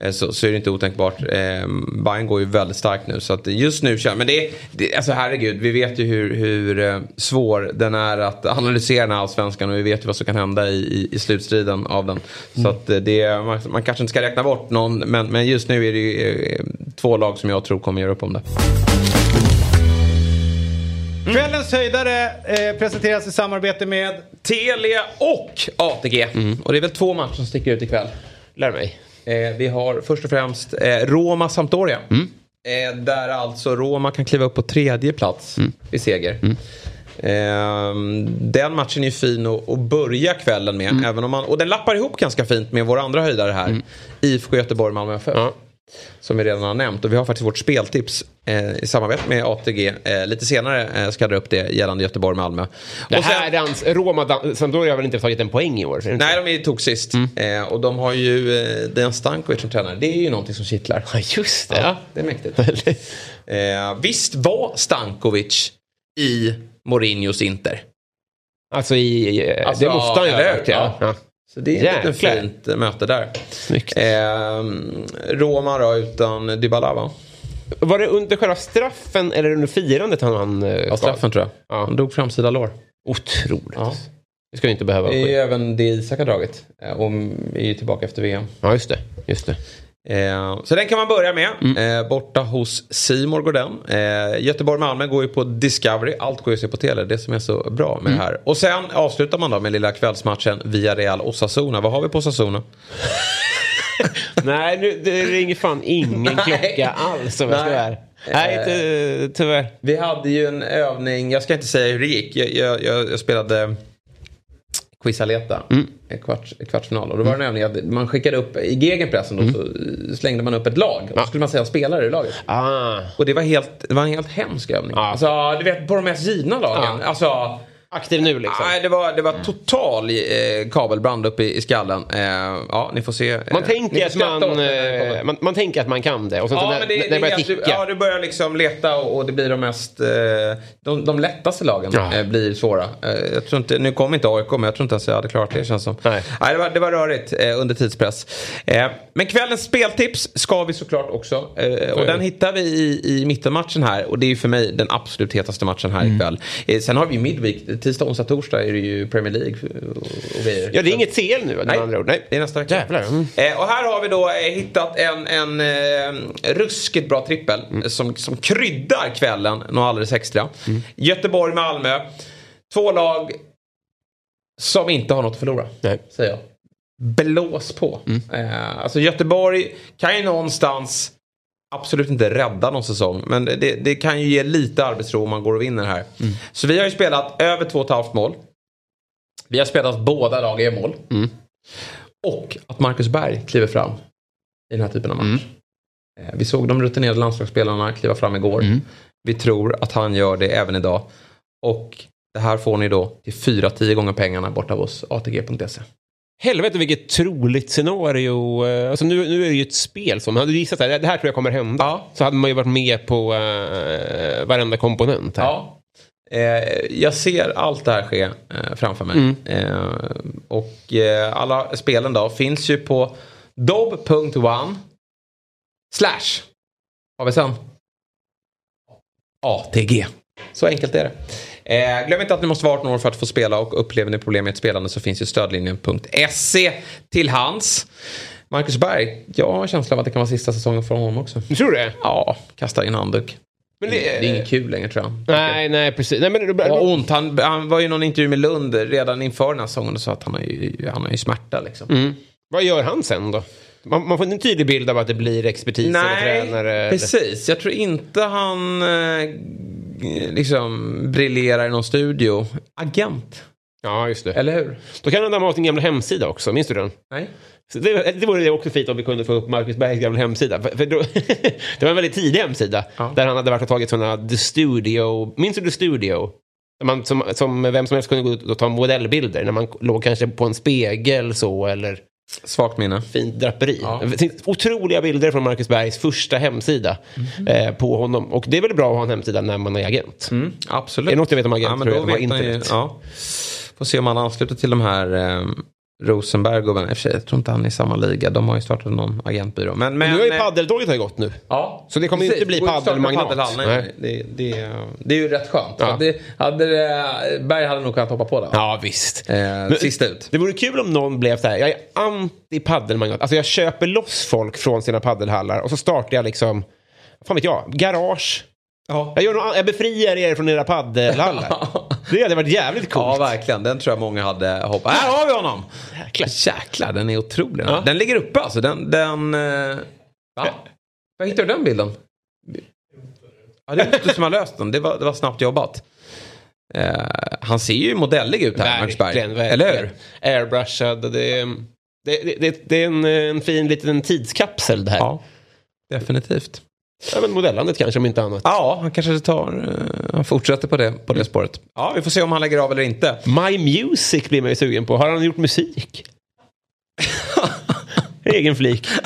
Eh, Så, så är det inte otänkbart. Eh, Bayern går ju väldigt starkt nu. Så att just nu känner Men det är, det, alltså herregud, vi vet ju hur, hur eh, svår den är att analysera den här allsvenskan. Och vi vet ju vad som kan hända i, i, i slutstriden av den. Så att eh, det, man, man kanske inte ska räkna bort någon. Men, men just nu är det ju eh, två lag som jag tror kommer göra upp om det. Kvällens höjdare eh, presenteras i samarbete med Telia och ATG. Och det är väl två matcher som sticker ut ikväll. Lär mig. Eh, vi har först och främst eh, Roma-Sampdoria. Eh, där alltså Roma kan kliva upp på tredje plats vid seger. Eh, den matchen är fin att, att börja kvällen med. Även om man, och den lappar ihop ganska fint med våra andra höjdare här. IFK Göteborg, Malmö FF. Ja. Som vi redan har nämnt. Och vi har faktiskt vårt speltips eh, i samarbete med ATG. Eh, lite senare eh, ska jag dra upp det gällande Göteborg-Malmö. Det Och sen- här dans, Roma, dan- Sampdoria har väl inte tagit en poäng i år? är Nej, de är- tog sist. Eh, och de har ju eh, Dejan Stankovic som tränare. Det är ju någonting som kittlar. Ja, just det. Ja, det är mäktigt. eh, visst var Stankovic i Mourinhos Inter? Alltså i... eh, Alltså, det måste han ju ha ja. Ja. Så det är ett fint möte där. Snyggt. Eh, Roma då utan Dybala va? Var det under själva straffen eller under firandet han vann? eh, Ja, straffen tror jag. Ja. Han drog framsida lår. Otroligt. Ja. Det ska ju inte behöva Det är även det Isak har dragit. Eh, Och är ju tillbaka efter VM. Ja, just det. Just det. Eh, så den kan man börja med. Eh, borta hos Simor går den. Eh, Göteborg-Malmö går ju på Discovery. Allt går ju att se på tele. Det som är så bra med det här. Och sen avslutar man då med lilla kvällsmatchen via Real Osasuna. Vad har vi på Osasuna? Nej, nu, det ringer fan ingen klocka alls om jag ska vara. Nej, ty- tyvärr. Vi hade ju en övning. Jag ska inte säga hur det gick. Jag, jag, jag spelade Quizaleta. Mm. Kvarts, kvartsfinal. Och då var det en övning att man skickade upp i gegenpressen då så slängde man upp ett lag. Och då skulle man säga spelare i laget. Ah. Och det var, helt, det var en helt hemsk övning. Ja. Alltså, du vet på de mest givna lagen. Ja. Alltså, Aktiv nu liksom. nej, det, var, det var total eh, kabelbrand uppe i, i skallen. Eh, ja, ni får se. eh, Man tänker, att man, kommer. eh, man, man tänker att man kan det och sen så Ja, när, men det, när det, det börjar ticka. ja, du börjar liksom leta och, och det blir de mest... Eh, de, de lättaste lagen Ja. eh, blir svåra. Eh, jag tror inte, nu kom inte AIK men jag tror inte ens jag hade klarat det känns som. Nej. det, var, det var rörigt eh, under tidspress. Eh, men kvällens speltips ska vi såklart också. Eh, och den hittar vi i, i mittenmatchen här. Och det är ju för mig den absolut hetaste matchen här ikväll. Eh, sen har vi ju Midweek. Tisdag, onsdag, torsdag är det ju Premier League och, grejer. Ja, det är inget CL nu Nej, andra ord. Nej. det är nästa vecka. Jävlar. Mm. Eh, och här har vi då eh, hittat en, en eh, ruskigt bra trippel Mm. som, som kryddar kvällen något alldeles extra. Göteborg-Malmö. Två lag som inte har något att förlora, Nej. säger jag. Blås på. Mm. Eh, alltså Göteborg kan ju någonstans absolut inte rädda någon säsong. Men det, det kan ju ge lite arbetsro om man går och vinner här. Mm. Så vi har ju spelat över 2,5 mål. Vi har spelat båda lag gör mål. Och att Marcus Berg kliver fram i den här typen av match. Eh, Vi såg de rutinerade landslagsspelarna kliva fram igår. Vi tror att han gör det även idag. Och det här får ni då till 4-10 gånger pengarna borta hos ATG.se. Helvete vilket troligt scenario. eh, Alltså nu, nu är det ju ett spel som, hade du gissat att det här tror jag kommer hända. Ja. Så hade man ju varit med på uh, varenda komponent här. Ja. Eh, jag ser allt det här ske eh, framför mig. Eh, och eh, alla spelen då finns ju på dob.one slash, vad har vi sen? ATG. Så enkelt är det. Eh, glöm inte att ni måste vara 18 år för att få spela och upplever ni problem med ett spelande så finns ju stödlinjen.se till hands. Marcus Berg, jag har en känsla av att det kan vara sista säsongen för honom också. Du tror det? Ja, kastar in handduk. Men Det, det- det är inget kul längre tror jag. Nej, nej precis. Nej, men, Det var ont. Han, han var ju i någon intervju med Lund redan inför den här säsongen och sa att han har ju, han har ju smärta liksom. Mm. Vad gör han sen då? Man, man får en tydlig bild av att det blir expertis eller Nej, tränare. eller- precis. Jag tror inte han eh, liksom briljerar i någon studio. Agent, Ja, just det. eller hur? Då kan han ha sin gamla hemsida också, minns du den? Nej. Så det, det vore också fint om vi kunde få upp Marcus Bergs gamla hemsida. För, för då, det var en väldigt tidig hemsida. Ja. Där han hade varit och tagit sådana The Studio. Minns du The Studio? Man, som, som vem som helst kunde gå ut och ta modellbilder. När man låg kanske på en spegel så eller Svagt minne. fint draperi. Ja. Det finns Otroliga bilder från Marcus Bergs första hemsida Mhm. eh, på honom. Och det är väl bra att ha en hemsida när man är agent. Mm, absolut. Är det något jag vet om agent ja, men tror jag vet man ju, internet. ja. Får se om han ansluter till de här eh, Rosenberg och i och för sig, jag tror inte han är i samma liga. De har ju startat någon agentbyrå. Men, men, nu har ju eh, paddeltåget har gått nu. Ja, Så det kommer ju inte bli Går paddelmagnat. paddelhall, Nej. Det, det, det är ju rätt skönt. Ja. Det, hade det, Berg hade nog kunnat hoppa på det. Ja, visst. Eh, sist ut. Det vore kul om någon blev så här, jag är anti paddelmagnat. Alltså jag köper loss folk från sina paddelhallar och så startar jag liksom, fan vet jag, garage. Ja. Jag, annat. jag befriar er från era paddelhallar. det hade varit jävligt coolt. ja, verkligen. Den tror jag många hade hoppat. Här har vi honom! Jäklar. Jäklar, den är otrolig. Ja. Den ligger uppe alltså. Den... den eh, va? Var hittade du den bilden? Ja, det är inte du som har löst den. Det var, det var snabbt jobbat. Eh, han ser ju modellig ut här, Max Berg. Eller hur? Airbrushad. Det, är- det, det, det, det är en, en fin liten tidskapsel det här. Ja, definitivt. Ja, men modellandet kanske om inte annat. Ja, han kanske tar, eh, han fortsätter på det, på det spåret. Ja, vi får se om han lägger av eller inte. My Music blir man ju sugen på. Har han gjort musik? Egen flik.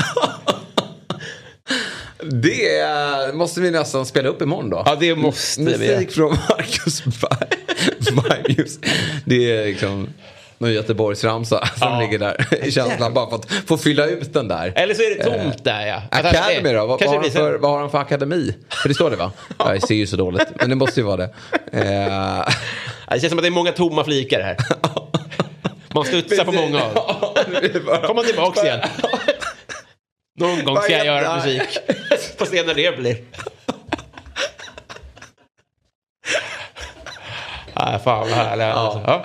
Det måste vi nästan spela upp imorgon då. Ja, det måste vi. Musik från Marcus Berg. My Music. Det är liksom någon Göteborgsramsa som Ja. ligger där i känslan bara för att få fylla ut den där. Eller så är det tomt där ja. Att Academy då? Vad, vad, har för, vad har han för akademi? För det står det va? Ja, jag ser ju så dåligt. Men det måste ju vara det. Eh, Ja, Det känns som att det är många tomma flikar här. Man studsar på många av dem. Kommer man tillbaks igen. Någon gång ska jag göra musik. Får se när det blir. Nej, fan vad härligt. Alltså. Ja.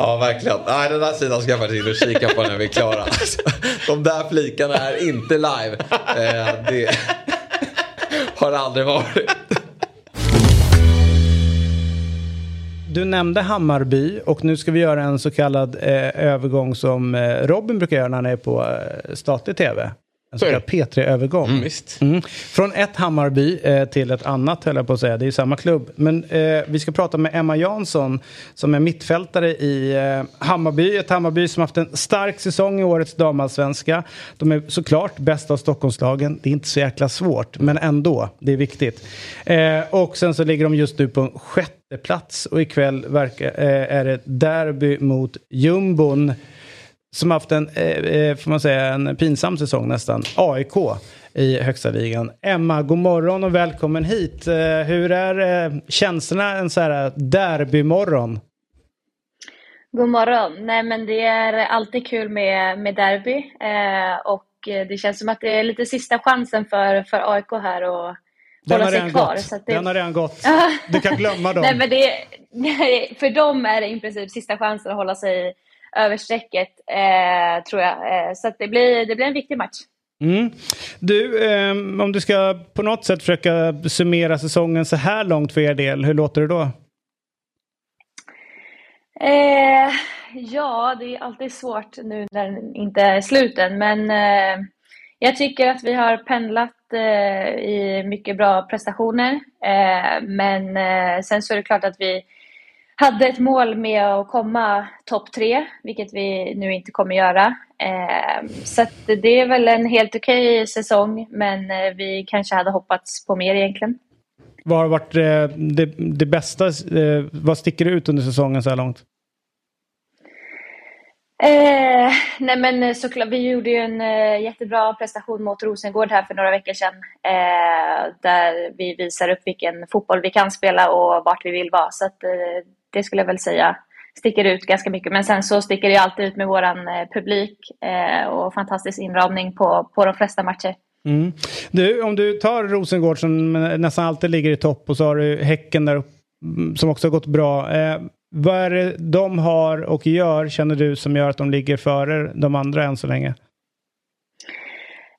Ja, verkligen. Nej, den där sidan ska jag faktiskt in och kika på när vi är klara. De där flikarna är inte live. Eh, det har det aldrig varit. Du nämnde Hammarby och nu ska vi göra en så kallad eh, övergång som eh, Robin brukar göra när han är på eh, statlig tv. En så Så är kallad P3-övergång. Mm. Mm. Från ett Hammarby eh, till ett annat höll jag på att säga. Det är ju samma klubb. Men eh, vi ska prata med Emma Jansson som är mittfältare i eh, Hammarby. Ett Hammarby som haft en stark säsong i årets damallsvenska. De är såklart bäst av Stockholmslagen. Det är inte så jäkla svårt, men ändå. Det är viktigt. Eh, och sen så ligger de just nu på en sjätte plats och ikväll verkar, eh, är det derby mot jumbon som haft en, eh, eh, får man säga, en pinsam säsong nästan. AIK i högsta ligan. Emma, god morgon och välkommen hit. Eh, hur är eh, känslorna en så här derbymorgon? God morgon. Nej, men det är alltid kul med, med derby. Eh, och eh, det känns som att det är lite sista chansen för, för AIK här att Den hålla sig kvar. gått. Så det, Den har redan gått. Du kan glömma dem. nej, men det, nej, för dem är det i princip sista chansen att hålla sig över strecket, eh, tror jag. Eh, så det, blir, det blir en viktig match. Mm. Du, eh, om du ska på något sätt försöka summera säsongen så här långt för er del, hur låter det då? Eh, ja, det är alltid svårt nu när den inte är sluten, men eh, jag tycker att vi har pendlat eh, i mycket bra prestationer. Men sen så är det klart att vi hade ett mål med att komma topp tre, vilket vi nu inte kommer göra. Eh, så det är väl en helt okej okay säsong, men eh, vi kanske hade hoppats på mer egentligen. Vad har varit eh, det, det bästa? Eh, vad sticker ut under säsongen så här långt? Eh, nej men såklart, vi gjorde ju en eh, jättebra prestation mot Rosengård här för några veckor sedan. Eh, där vi visar upp vilken fotboll vi kan spela och vart vi vill vara. Så att, det skulle jag väl säga sticker ut ganska mycket. Men sen så sticker det alltid ut med våran eh, publik eh, och fantastisk inramning på, på de flesta matcher. Mm. Du, om du tar Rosengård som nästan alltid ligger i topp och så har du Häcken där mm, som också har gått bra. Eh, vad är det de har och gör, känner du, som gör att de ligger före de andra än så länge?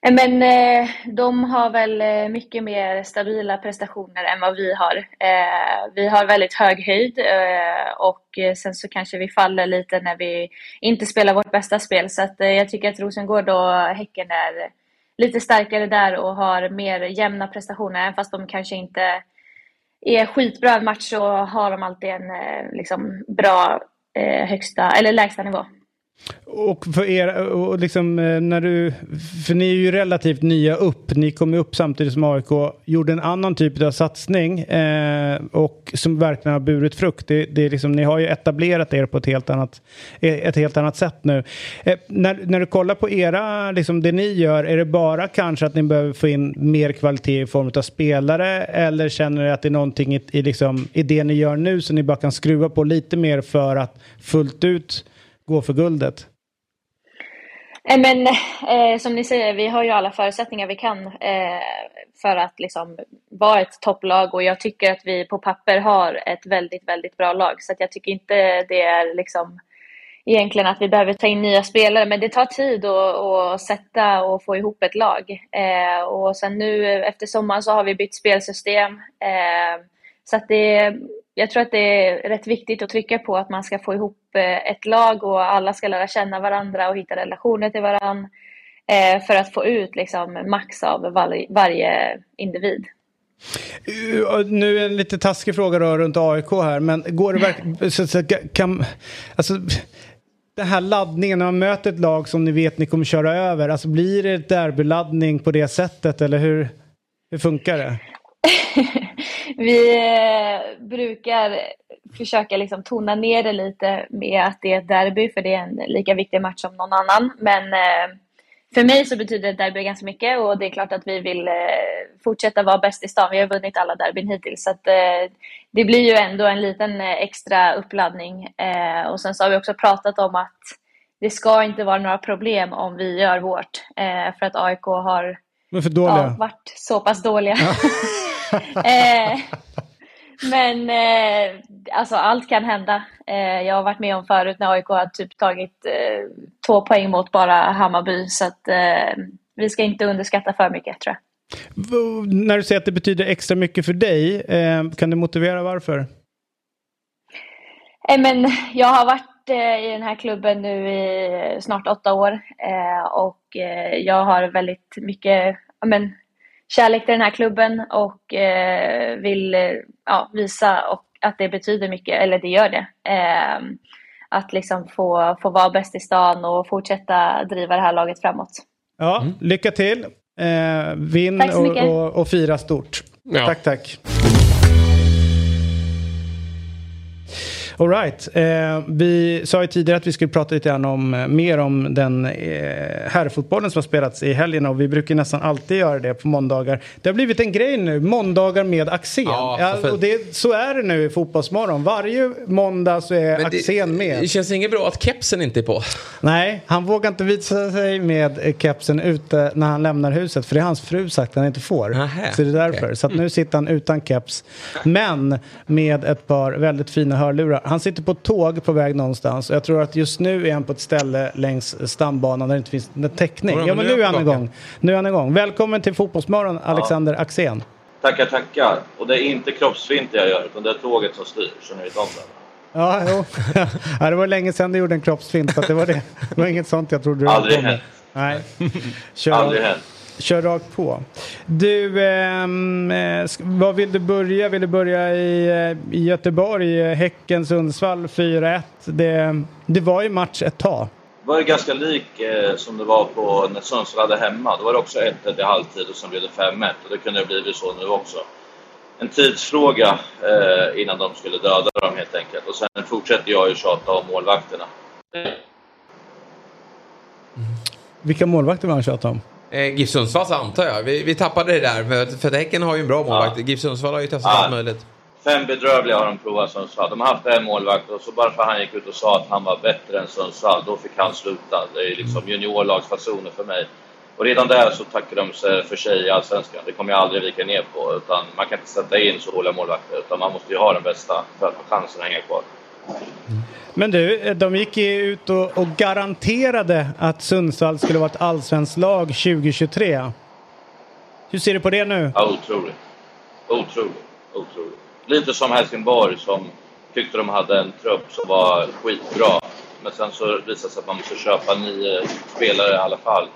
Eh, men eh, de har väl eh, mycket mer stabila prestationer än vad vi har. Eh, vi har väldigt hög höjd eh, och eh, sen så kanske vi faller lite när vi inte spelar vårt bästa spel. Så att, jag tycker att Rosengård och Häcken är lite starkare där och har mer jämna prestationer. Även fast de kanske inte är skitbra en match så har de alltid en liksom, bra högsta, eller lägsta nivå. Och för er, och liksom eh, när du, för ni är ju relativt nya upp, ni kom ju upp samtidigt som AIK, gjorde en annan typ av satsning eh, och som verkligen har burit frukt. Det, det är liksom, ni har ju etablerat er på ett helt annat, eh, ett helt annat sätt nu. Eh, när, när du kollar på era, liksom det ni gör, är det bara kanske att ni behöver få in mer kvalitet i form av spelare eller känner ni att det är någonting i, i, liksom, i det ni gör nu som ni bara kan skruva på lite mer för att fullt ut gå för guldet? Eh, men eh, som ni säger, vi har ju alla förutsättningar vi kan eh, för att liksom vara ett topplag och jag tycker att vi på papper har ett väldigt, väldigt bra lag. Så jag tycker inte det är liksom egentligen att vi behöver ta in nya spelare, men det tar tid att, sätta och få ihop ett lag. Eh, och sen nu efter sommaren så har vi bytt spelsystem. Eh, så att det, jag tror att det är rätt viktigt att trycka på att man ska få ihop eh, ett lag och alla ska lära känna varandra och hitta relationer till varandra eh, för att få ut liksom max av varje individ. Nu är en lite taskig fråga då runt AIK här, men går det verkligen... Kan, alltså, den här laddningen när man möter ett lag som ni vet ni kommer köra över, alltså blir det derbyladdning på det sättet eller hur, hur funkar det? vi eh, brukar försöka liksom tona ner det lite med att det är ett derby, för det är en lika viktig match som någon annan. Men eh, för mig så betyder ett derby ganska mycket och det är klart att vi vill eh, fortsätta vara bäst i stan. Vi har vunnit alla derbyn hittills. Så det blir ju ändå en liten extra uppladdning. och sen så har vi också pratat om att det ska inte vara några problem om vi gör vårt. för att AIK har ja, varit så pass dåliga. Ja. eh, men eh, alltså allt kan hända. Eh, jag har varit med om förut när AIK har typ tagit eh, två poäng mot bara Hammarby. Så att eh, vi ska inte underskatta för mycket tror jag. När du säger att det betyder extra mycket för dig, eh, kan du motivera varför? men jag har varit i den här klubben nu i snart åtta år och jag har väldigt mycket men, kärlek till den här klubben och eh, vill ja, visa och att det betyder mycket, eller det gör det. Eh, att liksom få, få vara bäst i stan och fortsätta driva det här laget framåt. Ja, mm. lycka till! Eh, vinn och, och, och, fira stort. Ja. Tack, tack. Alright. Eh, vi sa ju tidigare att vi skulle prata lite grann om, eh, mer om den eh, herrfotbollen som har spelats i helgen och vi brukar nästan alltid göra det på måndagar. Det har blivit en grej nu, måndagar med Axén. Ja, ja, och det, så är det nu i Fotbollsmorgon. Varje måndag så är Axén med. Det känns inget bra att kepsen inte är på. Nej, han vågar inte visa sig med kepsen ute när han lämnar huset för det är hans fru sagt att han inte får. Aha, så det är därför. Okay. Så nu sitter han utan keps. Men med ett par väldigt fina hörlurar. Han sitter på ett tåg på väg någonstans och jag tror att just nu är han på ett ställe längs stambanan där det inte finns någon täckning. Ja, men nu är han igång. Nu är han igång. Välkommen till Fotbollsmorgon, Alexander ja. Axén. Tackar, tackar. Och det är inte kroppsfint jag gör, utan det är tåget som styr, så vet om det. Ja, jo. ja, det var länge sedan du gjorde en kroppsfint. Så det, var det. det var inget sånt jag trodde du Aldrig hänt. Nej. Kör, Aldrig hänt. Kör rakt på. Du, ehm, eh, vad vill du börja? Vill du börja i, eh, i Göteborg? Häcken, Sundsvall 4-1. Det, det var ju match ett tag. Det var ju ganska lik eh, som det var på när Sundsvall hade hemma. Då var det också 1-1 i halvtid och sen blev det 5-1 och det kunde ha blivit så nu också. En tidsfråga eh, innan de skulle döda dem helt enkelt. Och sen fortsätter jag ju tjata om målvakterna. Vilka målvakter var han tjatade om? Eh, GIF Sundsvalls antar jag. Vi, vi tappade det där. För, för Häcken har ju en bra målvakt. GIF Sundsvall har ju testat Ja. allt möjligt. Fem bedrövliga har de provat Sundsvall. De har haft en målvakt och så bara för att han gick ut och sa att han var bättre än Sundsvall, då fick han sluta. Det är liksom juniorlagsfasoner för mig. Och redan där så tackar de sig för sig i Allsvenskan. Det kommer jag aldrig vika ner på. Utan man kan inte sätta in så dåliga målvakter, utan man måste ju ha den bästa för att ha chansen att hänga kvar. Men du, eh, de gick ju ut och, och garanterade att Sundsvall skulle vara ett allsvenskt lag 2023. Hur ser du på det nu? Ja, otroligt. Otroligt. Otroligt. Lite som Helsingborg som tyckte de hade en trupp som var skitbra. Men sen så visade det sig att man måste köpa nio spelare i alla fall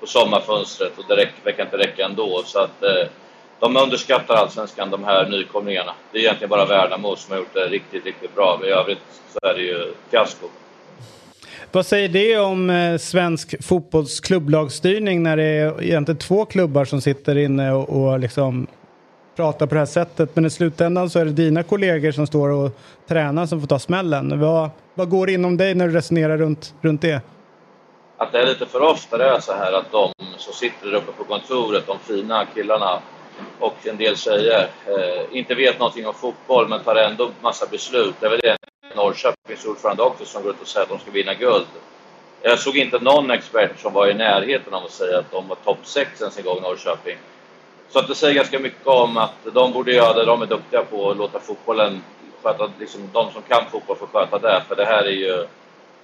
på sommarfönstret och det verkar inte räcka ändå. Så att eh, de underskattar allsvenskan, de här nykomlingarna. Det är egentligen bara Värnamo som har gjort det riktigt, riktigt bra. Men i övrigt så är det ju fiasko. Vad säger det om eh, svensk fotbollsklubblagsstyrning när det är egentligen två klubbar som sitter inne och, och liksom pratar på det här sättet. Men i slutändan så är det dina kollegor som står och tränar som får ta smällen. Vad, vad går inom dig när du resonerar runt, runt det? att det är lite för ofta det är så här att de som sitter uppe på kontoret, de fina killarna och en del tjejer, eh, inte vet någonting om fotboll men tar ändå massa beslut. Det är väl det Norrköpings ordförande också som går ut och säger att de ska vinna guld. Jag såg inte någon expert som var i närheten av att säga att de var topp 6 ens en gång, Norrköping. Så att det säger ganska mycket om att de borde göra det de är duktiga på och låta fotbollen sköta, liksom de som kan fotboll får sköta det. För det här är ju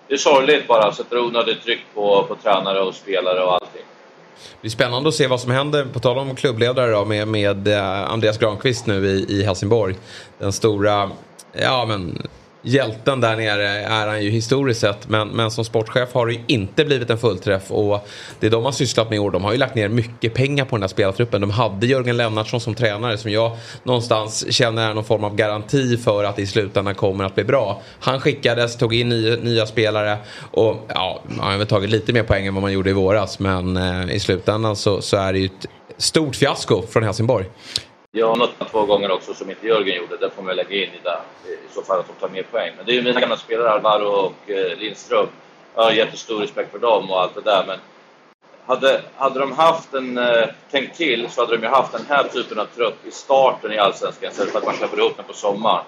det är sorgligt bara, sätter onödigt tryck på, på tränare och spelare och allting. Det är spännande att se vad som händer, på tal om klubbledare då, med, med eh, Andreas Granqvist nu i, i Helsingborg. Den stora, ja men hjälten där nere är han ju historiskt sett. Men, men som sportchef har det ju inte blivit en fullträff. Och det de har sysslat med i år, de har ju lagt ner mycket pengar på den här spelartruppen. De hade Jörgen Lennartsson som tränare som jag någonstans känner är någon form av garanti för att det i slutändan kommer att bli bra. Han skickades, tog in nya, nya spelare och ja, man har väl tagit lite mer poäng än vad man gjorde i våras. Men eh, i slutändan så, så är det ju ett stort fiasko från Helsingborg. Jag har nått två gånger också som inte Jörgen gjorde. Det får man lägga in i det. I så fall att de tar mer poäng. Men det är ju mina gamla spelare, Alvaro och eh, Lindström. Jag har jättestor respekt för dem och allt det där. Men hade, hade de haft en, eh, tänkt till så hade de ju haft den här typen av trupp i starten i Allsvenskan istället för att man köper ihop den på sommaren.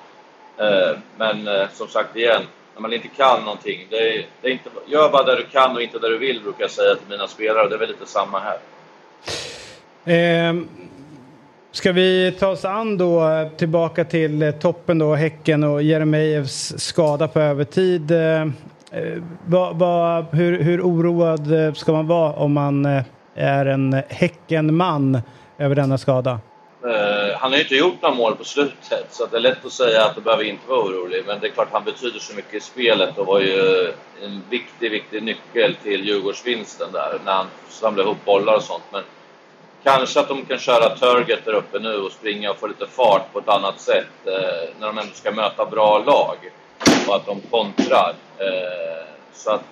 Eh, men eh, som sagt igen, när man inte kan någonting. Det är, det är inte, gör bara det du kan och inte det du vill brukar jag säga till mina spelare. Det är väl lite samma här. Ehm, Ska vi ta oss an då tillbaka till eh, toppen då, Häcken och Jeremejeffs skada på övertid. Eh, eh, va, va, hur, hur oroad ska man vara om man är en Häckenman över denna skada? Uh, han har ju inte gjort några mål på slutet, så att det är lätt att säga att du behöver inte vara orolig. Men det är klart, han betyder så mycket i spelet och var ju en viktig, viktig nyckel till Djurgårdsvinsten där, när han samlade ihop bollar och sånt. Men kanske att de kan köra Turget där uppe nu och springa och få lite fart på ett annat sätt, eh, när de ändå ska möta bra lag. Och att de kontrar. Eh, så att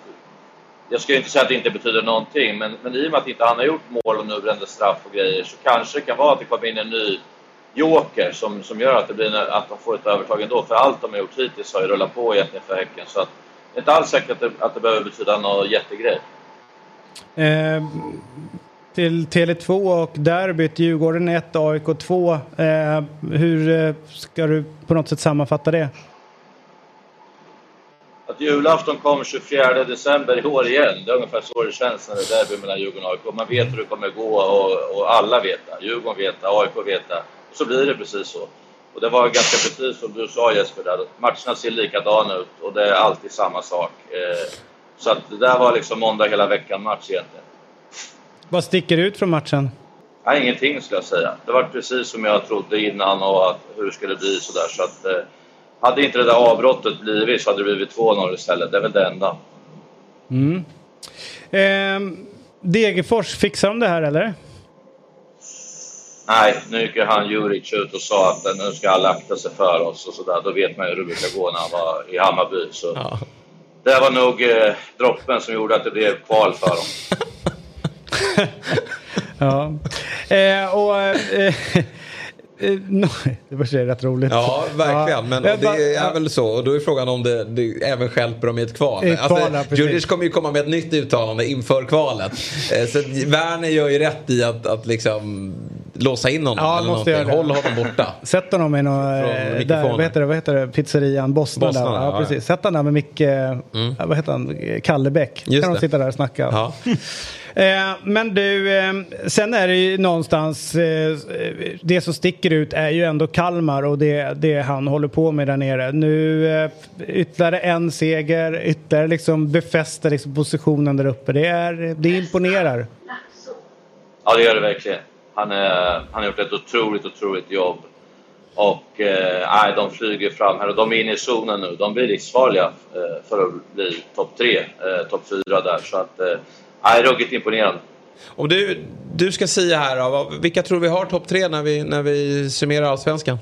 jag ska ju inte säga att det inte betyder någonting, men, men i och med att inte han har gjort mål och nu brände straff och grejer så kanske det kan vara att det kommer in en ny joker som, som gör att, det blir en, att de får ett övertag ändå. För allt de har gjort hittills har ju rullat på egentligen för Häcken. Så att, det är inte alls säkert att det, att det behöver betyda någon jättegrej. Eh, till Tele2 och derbyt, Djurgården 1, AIK 2. Eh, hur eh, ska du på något sätt sammanfatta det? Att julafton kom 24 december i år igen, det är ungefär så det känns när det är derby mellan Djurgården och AIK. Man vet hur det kommer gå och, och alla vet det. Djurgården vet det, AIK vet det. Och så blir det precis så. Och det var ganska precis som du sa Jesper, där. matcherna ser likadana ut och det är alltid samma sak. Eh, så att det där var liksom måndag hela veckan-match egentligen. Vad sticker ut från matchen? Nej, ingenting skulle jag säga. Det var precis som jag trodde innan och att, hur det skulle bli sådär. Så att, eh, hade inte det där avbrottet blivit så hade det blivit 2-0 istället. Det är väl det enda. Ehm, Degerfors, fixar de det här eller? Nej, nu gick ju han Juric ut och sa att nu ska alla akta sig för oss och sådär. Då vet man ju hur det brukar gå när han var i Hammarby. Så Ja. det var nog eh, droppen som gjorde att det blev kval för dem. Ja. Eh, och... Eh, eh, no, det var sig rätt roligt. Ja, verkligen. Men Jag det är väl så. Och då är frågan om det, det även stjälper dem i ett kval. I ja. Djurdjic kommer ju komma med ett nytt uttalande inför kvalet. Eh, Så Werner gör ju rätt i att, att liksom låsa in honom. Ja, eller måste någonting. Håll honom borta. Sätt honom i någon, eh, där, vad, heter det, vad heter det, pizzerian Boston. Boston, där. ja, Ja, ja. precis. Sätt honom där med Micke, eh, vad heter han, Kallebäck. Just kan de det. sitta där och snacka. Ja. Eh, men du, eh, sen är det ju någonstans, eh, det som sticker ut är ju ändå Kalmar och det, det han håller på med där nere. Nu eh, ytterligare en seger, ytterligare liksom befäster liksom positionen där uppe. Det, är, det imponerar. Ja, det gör det verkligen. Han, är, han har gjort ett otroligt, otroligt jobb. Och eh, nej, de flyger fram här och de är inne i zonen nu. De blir livsfarliga eh, för att bli topp tre, eh, topp fyra där. Så att, eh, nej, ruggigt imponerande. Om du, du ska säga här då, vad- vilka tror vi har topp tre när vi, när vi summerar allsvenskan?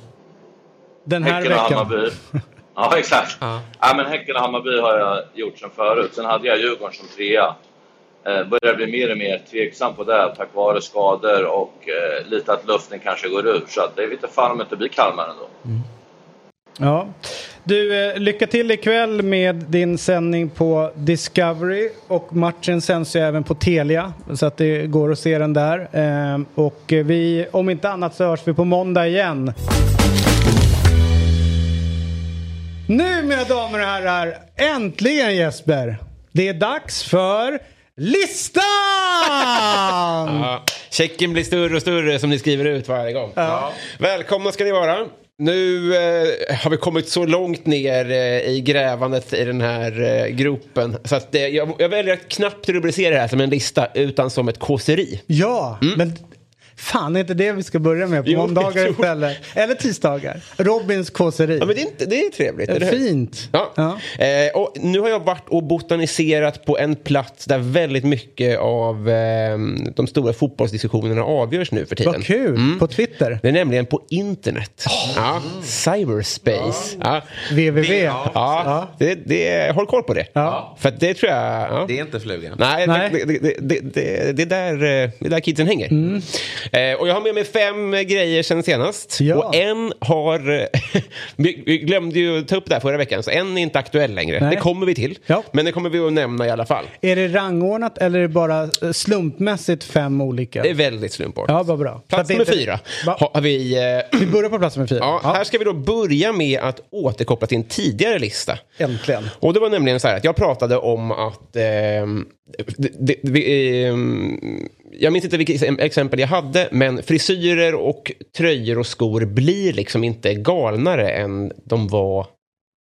Den här Häcken och veckan. Hammarby. Ja, exakt. Ja. Ja. men häcken och Hammarby har jag gjort sen förut. Sen hade jag Djurgården som trea. Eh, börjar bli mer och mer tveksam på det tack vare skador och eh, lite att luften kanske går ur. Så att det vet fan om det inte blir Kalmar ändå. Ja. Du, eh, lycka till ikväll med din sändning på Discovery och matchen sänds ju även på Telia så att det går att se den där. Eh, och vi, om inte annat så hörs vi på måndag igen. Nu mina damer och herrar, äntligen Jesper! Det är dags för listan! Ja, checken blir större och större som ni skriver ut varje gång. Ja. Välkomna ska ni vara. Nu eh, har vi kommit så långt ner eh, i grävandet i den här eh, gropen. Så att, jag, jag väljer att knappt rubricera det här som en lista utan som ett kåseri. Ja, men fan är inte det vi ska börja med på Jo, måndagar istället? Eller tisdagar? Robins kåseri. Ja, men det är, inte, det är trevligt. hur? Fint. Ja. Ja. Eh, och nu har jag varit och botaniserat på en plats där väldigt mycket av eh, de stora fotbollsdiskussionerna avgörs nu för tiden. Vad kul. På Twitter. Det är nämligen på internet. Ja, cyberspace. Ja. www. Ja, Det, det, håll koll på det. Ja. För det tror jag... Ja. Det är inte flugan. Nej, Nej. Det, det, det, det, det, är där, eh, det är där kidsen hänger. Eh, och jag har med mig fem eh, grejer sen senast. Ja. Och en har... eh, vi, glömde ju ta upp det här förra veckan, så en är inte aktuell längre. Nej. Det kommer vi till. Ja. Men det kommer vi att nämna i alla fall. Är det rangordnat eller är det bara eh, slumpmässigt fem olika? Det är väldigt slumpartat. Ja, vad bra. Plats nummer inte- fyra Va? har vi... Eh, Vi börjar på plats nummer fyra. ja, Ja, Här ska vi då börja med att återkoppla till en tidigare lista. Äntligen. Och det var nämligen så här att jag pratade om att... ehm, det, det, vi, ehm, jag minns inte vilket exempel jag hade, men frisyrer och tröjor och skor blir liksom inte galnare än de var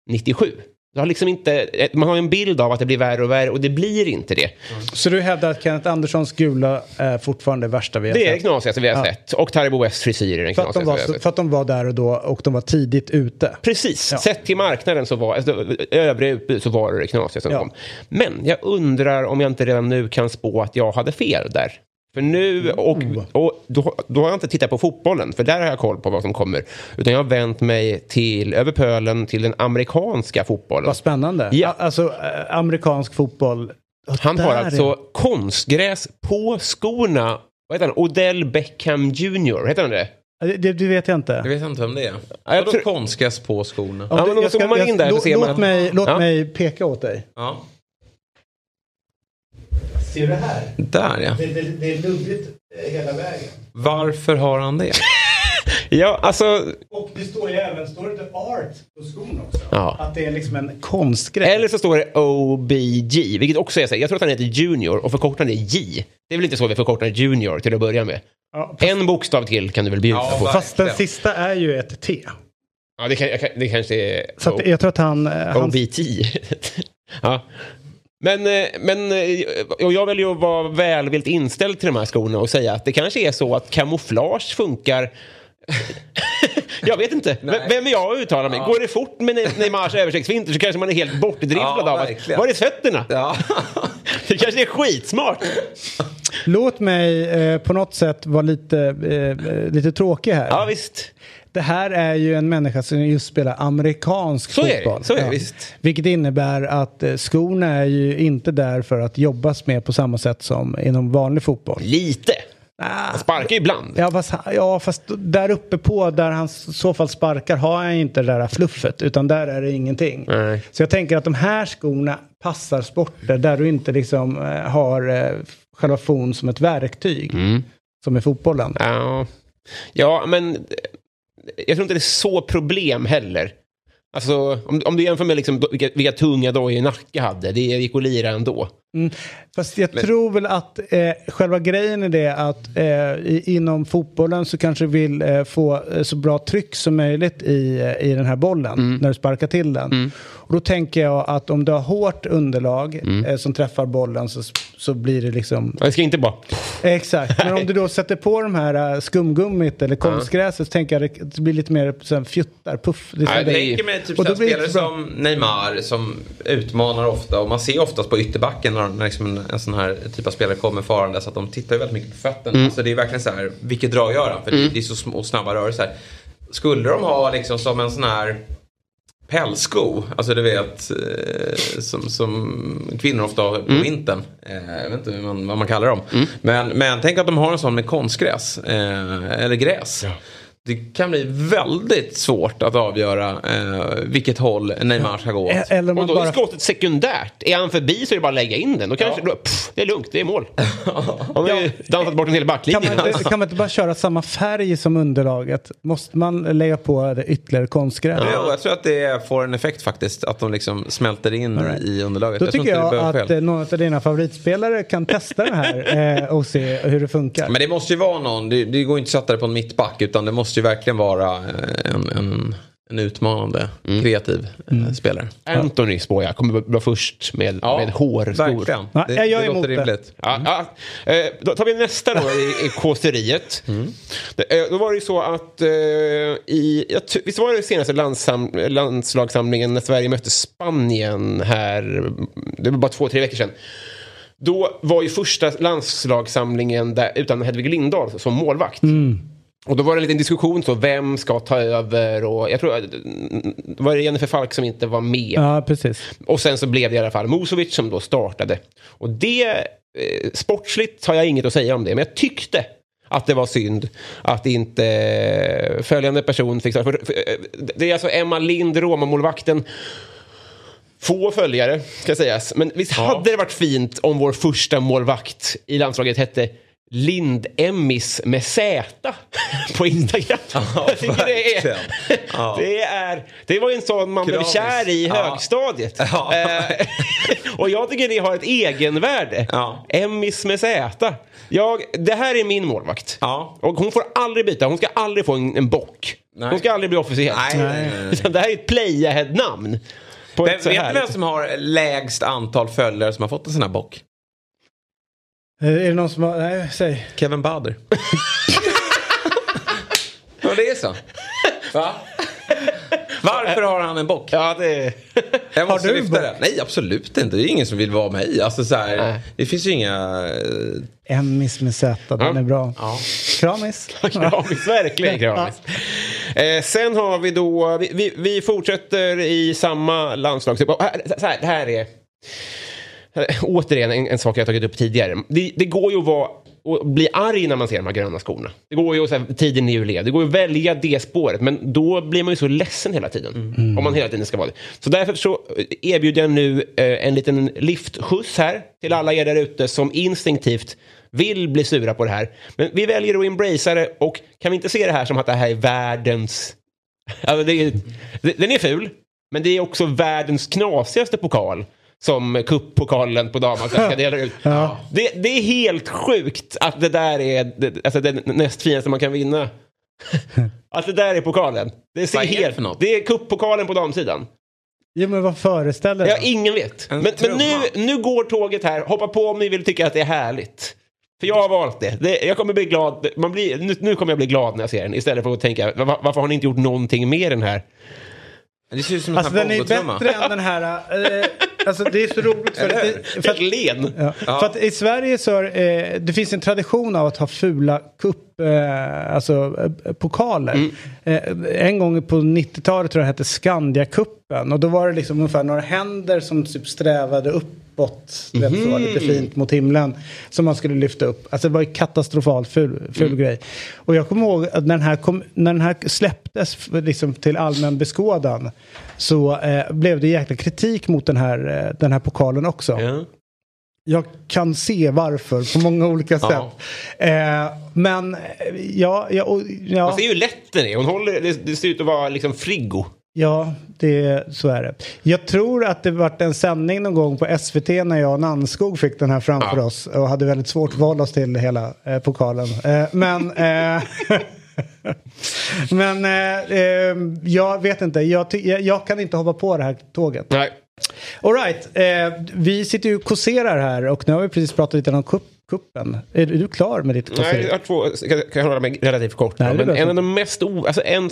97. Det har liksom inte, man har en bild av att det blir värre och värre och det blir inte det. Så du hävdar att Kenneth Anderssons gula är fortfarande värsta vi har Det är det sett? knasigaste vi har Ja. sett. Och Taribo Wests frisyr är den För att, de knasigaste var, vi har så- sett. för att de var där och då och de var tidigt ute. Precis, Ja. sett till marknaden så var alltså, övriga utbud så var det det knasigaste som Ja. kom. Men jag undrar om jag inte redan nu kan spå att jag hade fel där. För nu, och, Oh. och då, då har jag inte tittat på fotbollen, för där har jag koll på vad som kommer. Utan jag har vänt mig till, över pölen till den amerikanska fotbollen. Vad spännande. Ja. Alltså eh, amerikansk fotboll. Och Han har är- alltså konstgräs på skorna. Vad heter han? Odell Beckham Jr. Heter han det? Det, det, det vet jag inte. Jag vet inte vem det är. jag Vadå tror- konstgräs på skorna? Ja, men då zoomar man in där så låt, ser man låt, att- mig, låt Ja. mig peka åt dig. Ja. Ser du det här? Där ja. Det, det, det är luddigt eh, hela vägen. Varför har han det? Ja, alltså... Och det står ju även, står det inte art på skon också? Ja. Att det är liksom en konstgrej. Eller så står det OBG, vilket också är så här, jag tror att han heter Junior och förkortaren är J. Det är väl inte så vi förkortar Junior till att börja med. Ja, En bokstav till kan du väl bjuda Ja, på. Fast den sista är ju ett T. Ja, det, kan- det kanske är Så att jag tror att han... eh, han OBT. ja. Men, eh, men eh, och jag väljer att vara välvilt inställd till de här skorna och säga att det kanske är så att kamouflage funkar jag vet inte. V- Vem är jag att uttala mig? Går det fort med Ne- Neymars översiktsfinter så kanske man är helt bortdribblad Ja, av att... verkligen. Var är fötterna? Ja. Det kanske är skitsmart. Låt mig eh, på något sätt vara lite, eh, lite tråkig här. Ja, visst. Det här är ju en människa som just spelar amerikansk Så är det, fotboll. så är det, visst. Vilket innebär att eh, skorna är ju inte där för att jobbas med på samma sätt som inom vanlig fotboll. Lite. Ah, Han sparkar ju ibland. Ja fast, ja, fast där uppe på där han i så fall sparkar har han inte det där fluffet utan där är det ingenting. Nej. Så jag tänker att de här skorna passar sporter där du inte liksom eh, har eh, själva fon som ett verktyg. Mm. Som i fotbollen. Ja. ja, men jag tror inte det är så problem heller. Alltså, om, om du jämför med liksom vilka, vilka tunga dojor Nacka hade, det gick att lira ändå. Mm. Fast jag tror väl att eh, själva grejen är det att eh, inom fotbollen så kanske du vill eh, få eh, så bra tryck som möjligt i, eh, i den här bollen Mm. när du sparkar till den. Och då tänker jag att om du har hårt underlag Mm. eh, som träffar bollen så, så blir det liksom... Jag ska inte bara... Exakt, men om du då sätter på de här skumgummit eller konstgräset så tänker jag att det blir lite mer så här, fjuttar, puff. Det är Mig typ och då blir spelare som Neymar som utmanar ofta och man ser oftast på ytterbacken när, när liksom en, en sån här typ av spelare kommer farande så att de tittar ju väldigt mycket på fötterna. Mm. Alltså det är verkligen så här, vilket drag gör han? För det, det är så små, snabba rörelser. Skulle de ha liksom som en sån här pälssko, alltså du vet eh, som, som kvinnor ofta har på Mm. vintern. Eh, jag vet inte hur man, vad man kallar dem. Men, men tänk att de har en sån med konstgräs eh, eller gräs. Det kan bli väldigt svårt att avgöra eh, vilket håll Neymar ska gå åt. Eh, Eller om Och man då är bara... skottet sekundärt. Är han förbi så är det bara att lägga in den. Då kanske, då, pff, det är lugnt, det är mål. Han har ju dansat bort en hel Kan backlinje. man, inte, kan man inte bara köra samma färg som underlaget? Måste man lägga på det ytterligare konstgräs? Ja, jag tror att det får en effekt faktiskt. Att de liksom smälter in right. i underlaget. Då tror tycker jag att fel. eh, någon av dina favoritspelare kan testa det här eh, och se hur det funkar. Men det måste ju vara någon, det, det går inte att sätta det på en mittback utan det måste ju verkligen vara eh, en, en, en utmanande, Mm. kreativ eh, spelare. Anthony spår jag kommer vara först med, med hårskor. Verkligen. Ja, det, jag är det låter det. rimligt. Ja, ja. Eh, Då tar vi nästa då i, i kåseriet. Det, eh, Då var det ju så att eh, i, jag visst var det senaste landsam, landslagssamlingen när Sverige mötte Spanien här, det var bara två, tre veckor sedan. Då var ju första landslagssamlingen där, utan Hedvig Lindahl som målvakt. Och då var det en liten diskussion så, vem ska ta över? Och jag tror var det Jennifer Falk som inte var med. Ja, precis. Och sen så blev det i alla fall Musovic som då startade. Och det, eh, sportsligt har jag inget att säga om det, men jag tyckte att det var synd att inte eh, följande person fick starta. För, för, eh, Det är alltså Emma Lind, Roma-målvakten. Få följare, ska sägas. Men visst hade det varit fint om vår första målvakt i landslaget hette Lind-Emmis med Z på Instagram. tycker det är... Ja. Det, är, det var en sån man blev Kramis. kär i i Ja. högstadiet. Ja. Eh, och jag tycker det har ett egenvärde. Ja. Emmis med Z. Jag, det här är min målvakt. Ja. Och hon får aldrig byta. Hon ska aldrig få en, en bock. Nej. Hon ska aldrig bli. Utan det här är ett playahead-namn. Vem, vet du vem som har lägst antal följare som har fått en sån här bock? Eh, Är det någon som har... Nej, säg. Kevin Bader. ja, det är så. Va? Varför har han en bock? Ja, det... Jag måste Har du en lyfta bock? det. Nej, absolut inte. Det är ingen som vill vara mig. Alltså, så här, det finns ju inga... eh, Emmis med Z, den Ja. är bra. Kramis. Kramis, verkligen kramis. Eh, sen har vi då, vi, vi, vi fortsätter i samma landslag. Så här, det här är, återigen en, en sak jag tagit upp tidigare. Det, det går ju att vara och bli arg när man ser de här gröna skorna. Det går ju att säga tiden är ju lev. Det går ju att välja det spåret. Men då blir man ju så ledsen hela tiden. Om man hela tiden ska vara det. Så därför så erbjuder jag nu eh, en liten liftskjuts här till alla er där ute som instinktivt vill bli sura på det här. Men vi väljer att embracea det och kan vi inte se det här som att det här är världens... Alltså det är, den är ful, men det är också världens knasigaste pokal. Som kuppokalen på damallsvenskan delar ut. Ja. Det, det är helt sjukt att det där är alltså det näst finaste man kan vinna. att det där är pokalen. Det ser Vad är det helt... för något? Det är kuppokalen på damsidan. Jo, men vad föreställer Ja, det? ingen vet. En Men, men nu, nu går tåget här. Hoppa på om ni vill tycka att det är härligt. För jag har valt det. det jag kommer bli glad. Man blir, nu, nu kommer jag bli glad när jag ser den. Istället för att tänka, "Va- varför har ni inte gjort någonting med den här? Det ser ut som en Alltså den är bättre än den här... Eh, alltså det är så roligt för, det, för, att, Len. ja, för att i Sverige så eh, det finns en tradition av att ha fula kupp, eh, alltså eh, pokaler. Eh, en gång på 90-talet tror jag det hette Skandiakuppen. Och då var det liksom ungefär några händer som typ strävade uppåt, du vet, så, lite fint mot himlen som man skulle lyfta upp. Alltså det var ju katastrofalt ful, ful grej. Och jag kommer ihåg att när den här, kom, när den här släpptes liksom till allmän beskådan så eh, blev det jäkla kritik mot den här, eh, den här pokalen också. Ja. Jag kan se varför på många olika sätt. Eh, men ja, ja, och, Man ja, ser ju hur lätt den är. Hon håller, det, det ser ut att vara liksom friggo. Ja det, så är det. Jag tror att det vart en sändning någon gång på SVT när jag och Nannskog fick den här framför Ja. oss och hade väldigt svårt att förhålla oss till hela eh, pokalen. Eh, men eh, men eh, eh, jag vet inte, jag, jag, jag kan inte hoppa på det här tåget. Nej. Alright, eh, vi sitter ju och kåserar här och nu har vi precis pratat lite om kupp, kuppen. Är du klar med ditt Nej, kåseri? jag har två, kan, kan jag hålla mig relativt kort. Nej, men en av de mest o... Alltså en,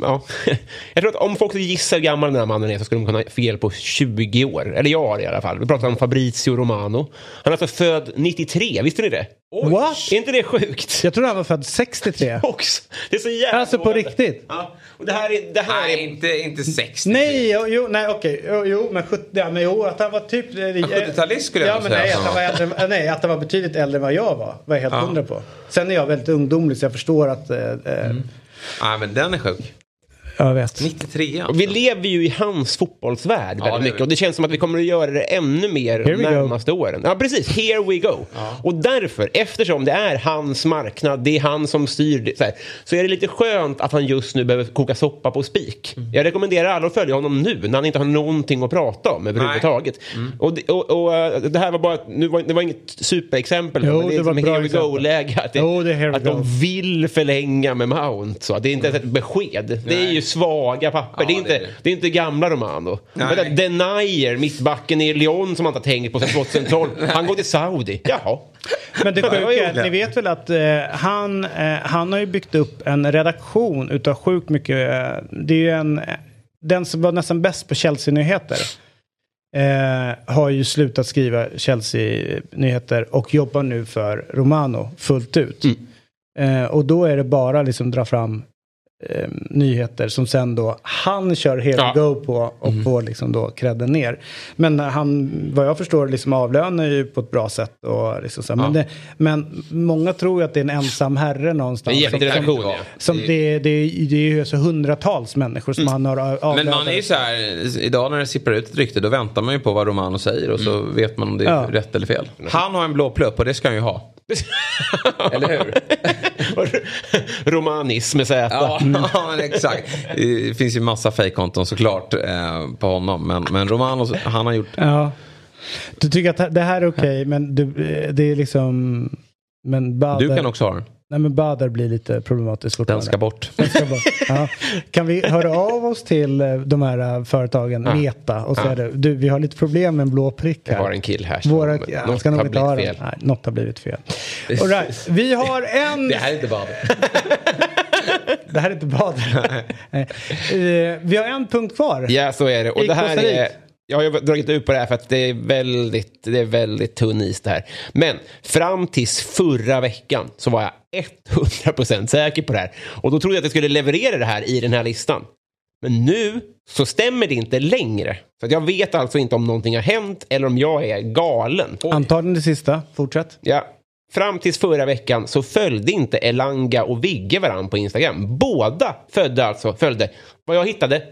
ja. jag tror att om folk gissar hur gammal den här mannen är så skulle de kunna ha fel på 20 år. Eller jag har det i alla fall. Vi pratar om Fabrizio Romano. Han är alltså född 93, visste ni det? What? Är inte det sjukt? Jag tror han var född 63. Också. Det är så jävla Alltså på riktigt? Ja. Och det här är... Det här Nej, är inte, inte 60. Nej, jo, jo nej okej. Jo, jo, men, 70, ja, men jo, att han var typ... eh, 70-talist skulle jag ja, men säga. nej, att han var äldre, nej, att han var betydligt äldre än vad jag var. Var jag helt hundra på. Sen är jag väldigt ungdomlig så jag förstår att... Eh, eh, Nej, men den är sjuk. Jag vet. 93 Och vi lever ju i hans fotbollsvärld Ja, väldigt mycket. Och det känns som att vi kommer att göra det ännu mer Here we de go. närmaste åren. Ja, precis. Here we go. Och därför, eftersom det är hans marknad, det är han som styr det, så, här, så är det lite skönt att han just nu behöver koka soppa på spik. Mm. Jag rekommenderar alla att följa honom nu, när han inte har någonting att prata om överhuvudtaget. Mm. Och, det- och, och eh, det här var bara, nu var, det var inget superexempel, Jo, men det är det var som ett bra here we go-läge. Att, det, Jo, det att go. de vill förlänga med Mount. Så. Det är inte ens ett besked. Det är Nej. Ju svaga papper. Ja, det, är inte, det är det. det är inte gamla Romano. Vänta, Denier, mittbacken i Lyon som man inte har tänkt på sedan 2012. Han går till Saudi. Jaha. Men det sjuka är att ni vet väl att eh, han, eh, han har ju byggt upp en redaktion utav sjukt mycket. Eh, det är ju en, den som var nästan bäst på Chelsea-nyheter. Eh, har ju slutat skriva Chelsea-nyheter och jobbar nu för Romano fullt ut. Eh, och då är det bara liksom dra fram eh, nyheter som sen då han kör here Ja. go på och får liksom då credden ner. Men han, vad jag förstår, liksom avlönar ju på ett bra sätt. Och liksom så. här. Men, Ja. det, men många tror ju att det är en ensam herre någonstans. Som, jätteredaktion, ja. som det, det, det är ju så hundratals människor som han har avlönat. Men man är ju så här, idag när det sipprar ut ett rykte då väntar man ju på vad Romano säger och så vet man om det är Ja. rätt eller fel. Han har en blå plupp och det ska han ju ha. Eller hur? Romanis med Z. Ja, men exakt. Det finns ju massa fejkkonton såklart eh, på honom. Men, men Romano, han har gjort... Ja. Du tycker att det här är okej, men du, det är liksom... Men Bader, Du kan också ha den. Nej, men Bader blir lite problematiskt Den ska bort. Den ska bort. Ja. Kan vi höra av oss till eh, de här eh, företagen, Ja. Meta, och Ja. säga det. Du, vi har lite problem med en blå prick Jag här. har en kill här. Våra, ja, något ska har ha blivit fel. Nej, något har blivit fel. All right. Vi har en... Det här är inte bara Det här är inte Bader. Eh, vi har en punkt kvar. Ja, så är det. Och I det här är... Jag har dragit ut på det här för att det är väldigt, det är väldigt tunn is det här. Men fram tills förra veckan så var jag 100% säker på det här. Och då trodde jag att jag skulle leverera det här i den här listan. Men nu så stämmer det inte längre. Så jag vet alltså inte om någonting har hänt eller om jag är galen. Antagligen det sista. Fortsätt. Ja. Fram tills förra veckan så följde inte Elanga och Vigge varandra på Instagram. Båda följde alltså, följde vad jag hittade,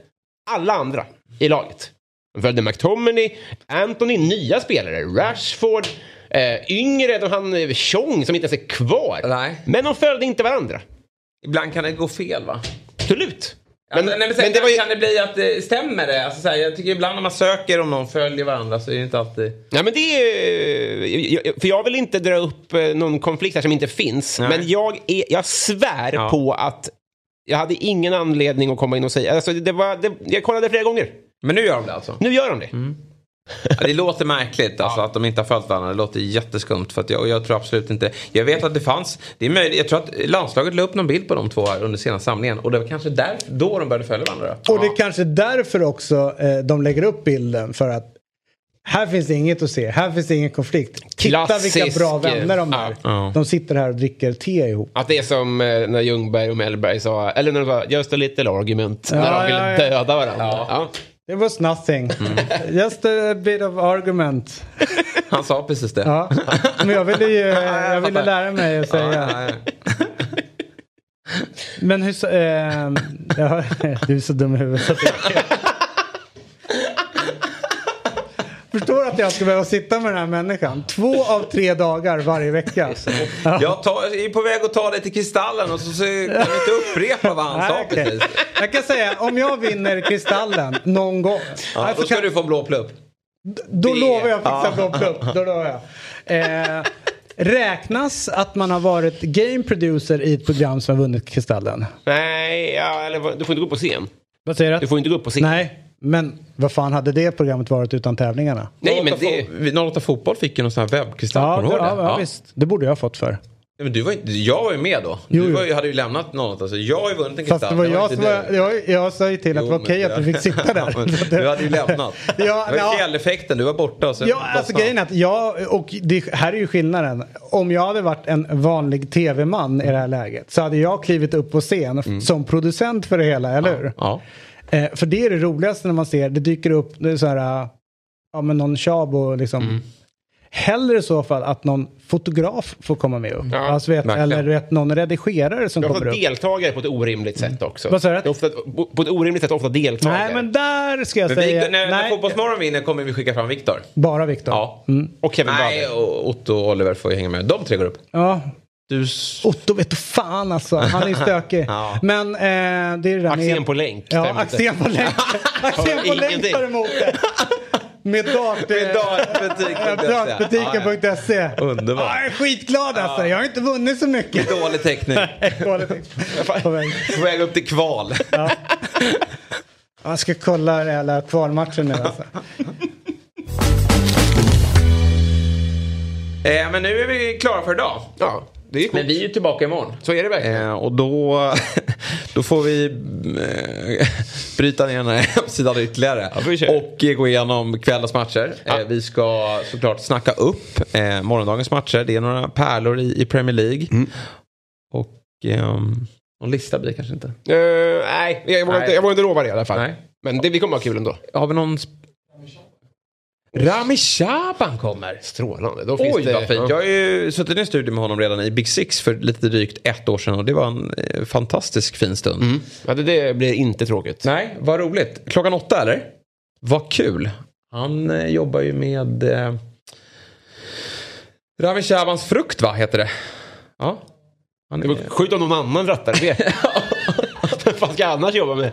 alla andra i laget. De följde McTominay, Anthony, nya spelare, Rashford, eh, yngre, de han eh, Chong som inte ens är kvar. Nej. Men de följde inte varandra. Ibland kan det gå fel va? Absolut. Men, Men, nej, men, men det var ju... Kan det bli att det stämmer det? Alltså, så här, jag tycker ibland när man söker om någon följer varandra så är det inte alltid... Ja, men det är, jag- för jag vill inte dra upp eh, någon konflikt här som inte finns. Nej. Men jag, är, jag svär Ja. på att jag hade ingen anledning att komma in och säga... Alltså, det var, det, jag kollade flera gånger. Men nu gör de det alltså? Nu gör de det. Ja, det låter märkligt alltså, att de inte har följt varandra. Det låter jätteskumt. För att jag, och jag tror absolut inte... Jag vet att det fanns... Det är möjligt, jag tror att landslaget la upp någon bild på de två här under senaste samlingen. Och det var kanske där, då de började följa varandra. Och det är kanske därför också eh, de lägger upp bilden. För att här finns det inget att se. Här finns det ingen konflikt. Titta Klassisk, vilka bra vänner de är. Ja. De sitter här och dricker te ihop. Att det är som eh, när Ljungberg och Mellberg sa, eller när de sa just a little argument. Ja, när de ville ja, ja. döda varandra. It was nothing. Just a bit of argument. Han sa precis det. Ja. Men jag ville ju jag ville lära mig att säga. Men hur eh, ja, Du är så dum i huvudet. så att jag- ska behöva sitta med den här människan. Två av tre dagar varje vecka. Ja. Jag tar, är på väg att ta dig till Kristallen och så, så kan vi inte upprepa vad han Nej, sa okej. precis. Jag kan säga om jag vinner Kristallen någon gång. Ja, alltså, då ska kan- du få en blå plupp. Då Det- lovar jag att fixa Ja. blå plupp. Då lovar jag. Eh, räknas att man har varit game producer i ett program som har vunnit Kristallen? Nej, ja, eller, du får inte gå upp på scen. Vad säger du? Du får inte gå upp på scen. Nej, men vad fan hade det programmet varit utan tävlingarna? Nej, men 08 det... fo- 08 Fotboll fick ju någon sån här webbkristall. Ja, det, ja, det? ja, visst. Det borde jag ha fått för. Nej, Men du var inte, jag var ju med då. Jo, du var ju, hade ju lämnat 08. Så jag har ju vunnit en Fast kristall. det var jag inte som var, jag, jag sa ju till att det var okej det- att du fick sitta där. Ja, du hade ju lämnat. Ja, det var ju ja. fjälleffekten, du var borta och sen Ja, alltså grejen är att jag, och det här är ju skillnaden. Om jag hade varit en vanlig tv-man i det här läget så hade jag klivit upp på scen som producent för det hela, eller hur? Mm. Ja. Eh, för det är det roligaste när man ser, det dyker upp det är så här, ja men någon tjabo liksom. Mm. Hellre i så fall att någon fotograf får komma med upp. Ja, alltså, vet, eller vet, någon redigerare som kommer upp. deltagare på ett orimligt sätt också. Vad sa du? Ofta, på ett orimligt sätt ofta deltagare. Nej men där ska jag Men vi, säga, när, när nej, Fotbollsmorgon vinner kommer vi skicka fram Viktor. bara Viktor. Ja. Och Kevin Nej, Bader. och Otto och Oliver får ju hänga med. De tre går upp. Ja, Du... Otto vet du fan alltså. Han är stökig. Ja. Men eh, det är det där Axén med... på länk. Ja. Axén på länk. Axén på länk tar emot det. Med. Dartbutiken.se. Underbart. Ja, jag är skitglad alltså. Jag har inte vunnit så mycket. Dålig täckning. Dåligt. På väg. På väg upp till kval. Jag ska kolla jävla kvalmatchen nu alltså. Eh, men nu är vi klara för idag. Ja, Men vi är ju tillbaka imorgon. Så är det verkligen. Eh, och då, då får vi eh, bryta ner den här hemsidan ytterligare. köra. och eh, gå igenom kvällens matcher. Eh, vi ska såklart snacka upp eh, morgondagens matcher. Det är några pärlor i, i Premier League. Mm. Och ehm, någon lista blir det kanske inte. Eh, nej, jag vågar, Nej. Inte, jag vågar inte lova det i alla fall. Nej. Men det, vi kommer ha kul ändå. Har vi någon... Rami Shaban kommer. Strålande. Då finns Oj det, vad fint. ja. Jag har ju suttit i en studio med honom redan i Big Six för lite drygt ett år sedan och det var en eh, fantastisk fin stund. Mm. Ja, det, det blir inte tråkigt. Nej, vad roligt. Klockan åtta eller? Vad kul. Han eh, jobbar ju med eh, Rami Shabans frukt va, heter det. Ja. Han är, sjukt om någon annan rattade det. Vad fan ska jag annars jobba med?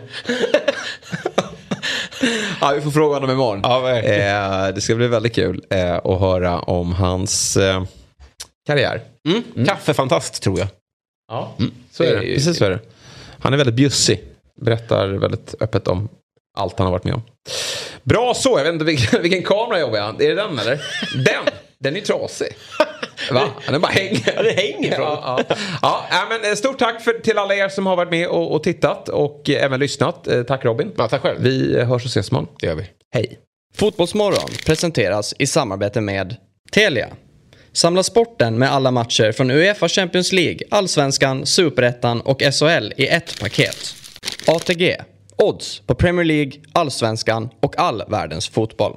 Ja, vi får fråga honom imorgon. Ja, eh, det ska bli väldigt kul eh, att höra om hans eh, karriär. Mm. Kaffefantast tror jag. Ja, så är Det Precis så är det. Han är väldigt bjussig. Berättar väldigt öppet om allt han har varit med om. Bra så, jag vet inte vilken, vilken kamera jobbar jag Är det den eller? Den! Den är trasig. Va? Den bara hänger. Ja, det hänger från. Ja, ja. ja, men eh, stort tack för, till alla er som har varit med och, och tittat och eh, även lyssnat. Eh, Tack Robin. Ja, tack själv. Vi hörs och ses imorgon. Det gör vi. Hej. Fotbollsmorgon presenteras i samarbete med Telia. Samla sporten med alla matcher från Uefa Champions League, Allsvenskan, Superettan och SHL i ett paket. ATG. Odds på Premier League, Allsvenskan och all världens fotboll.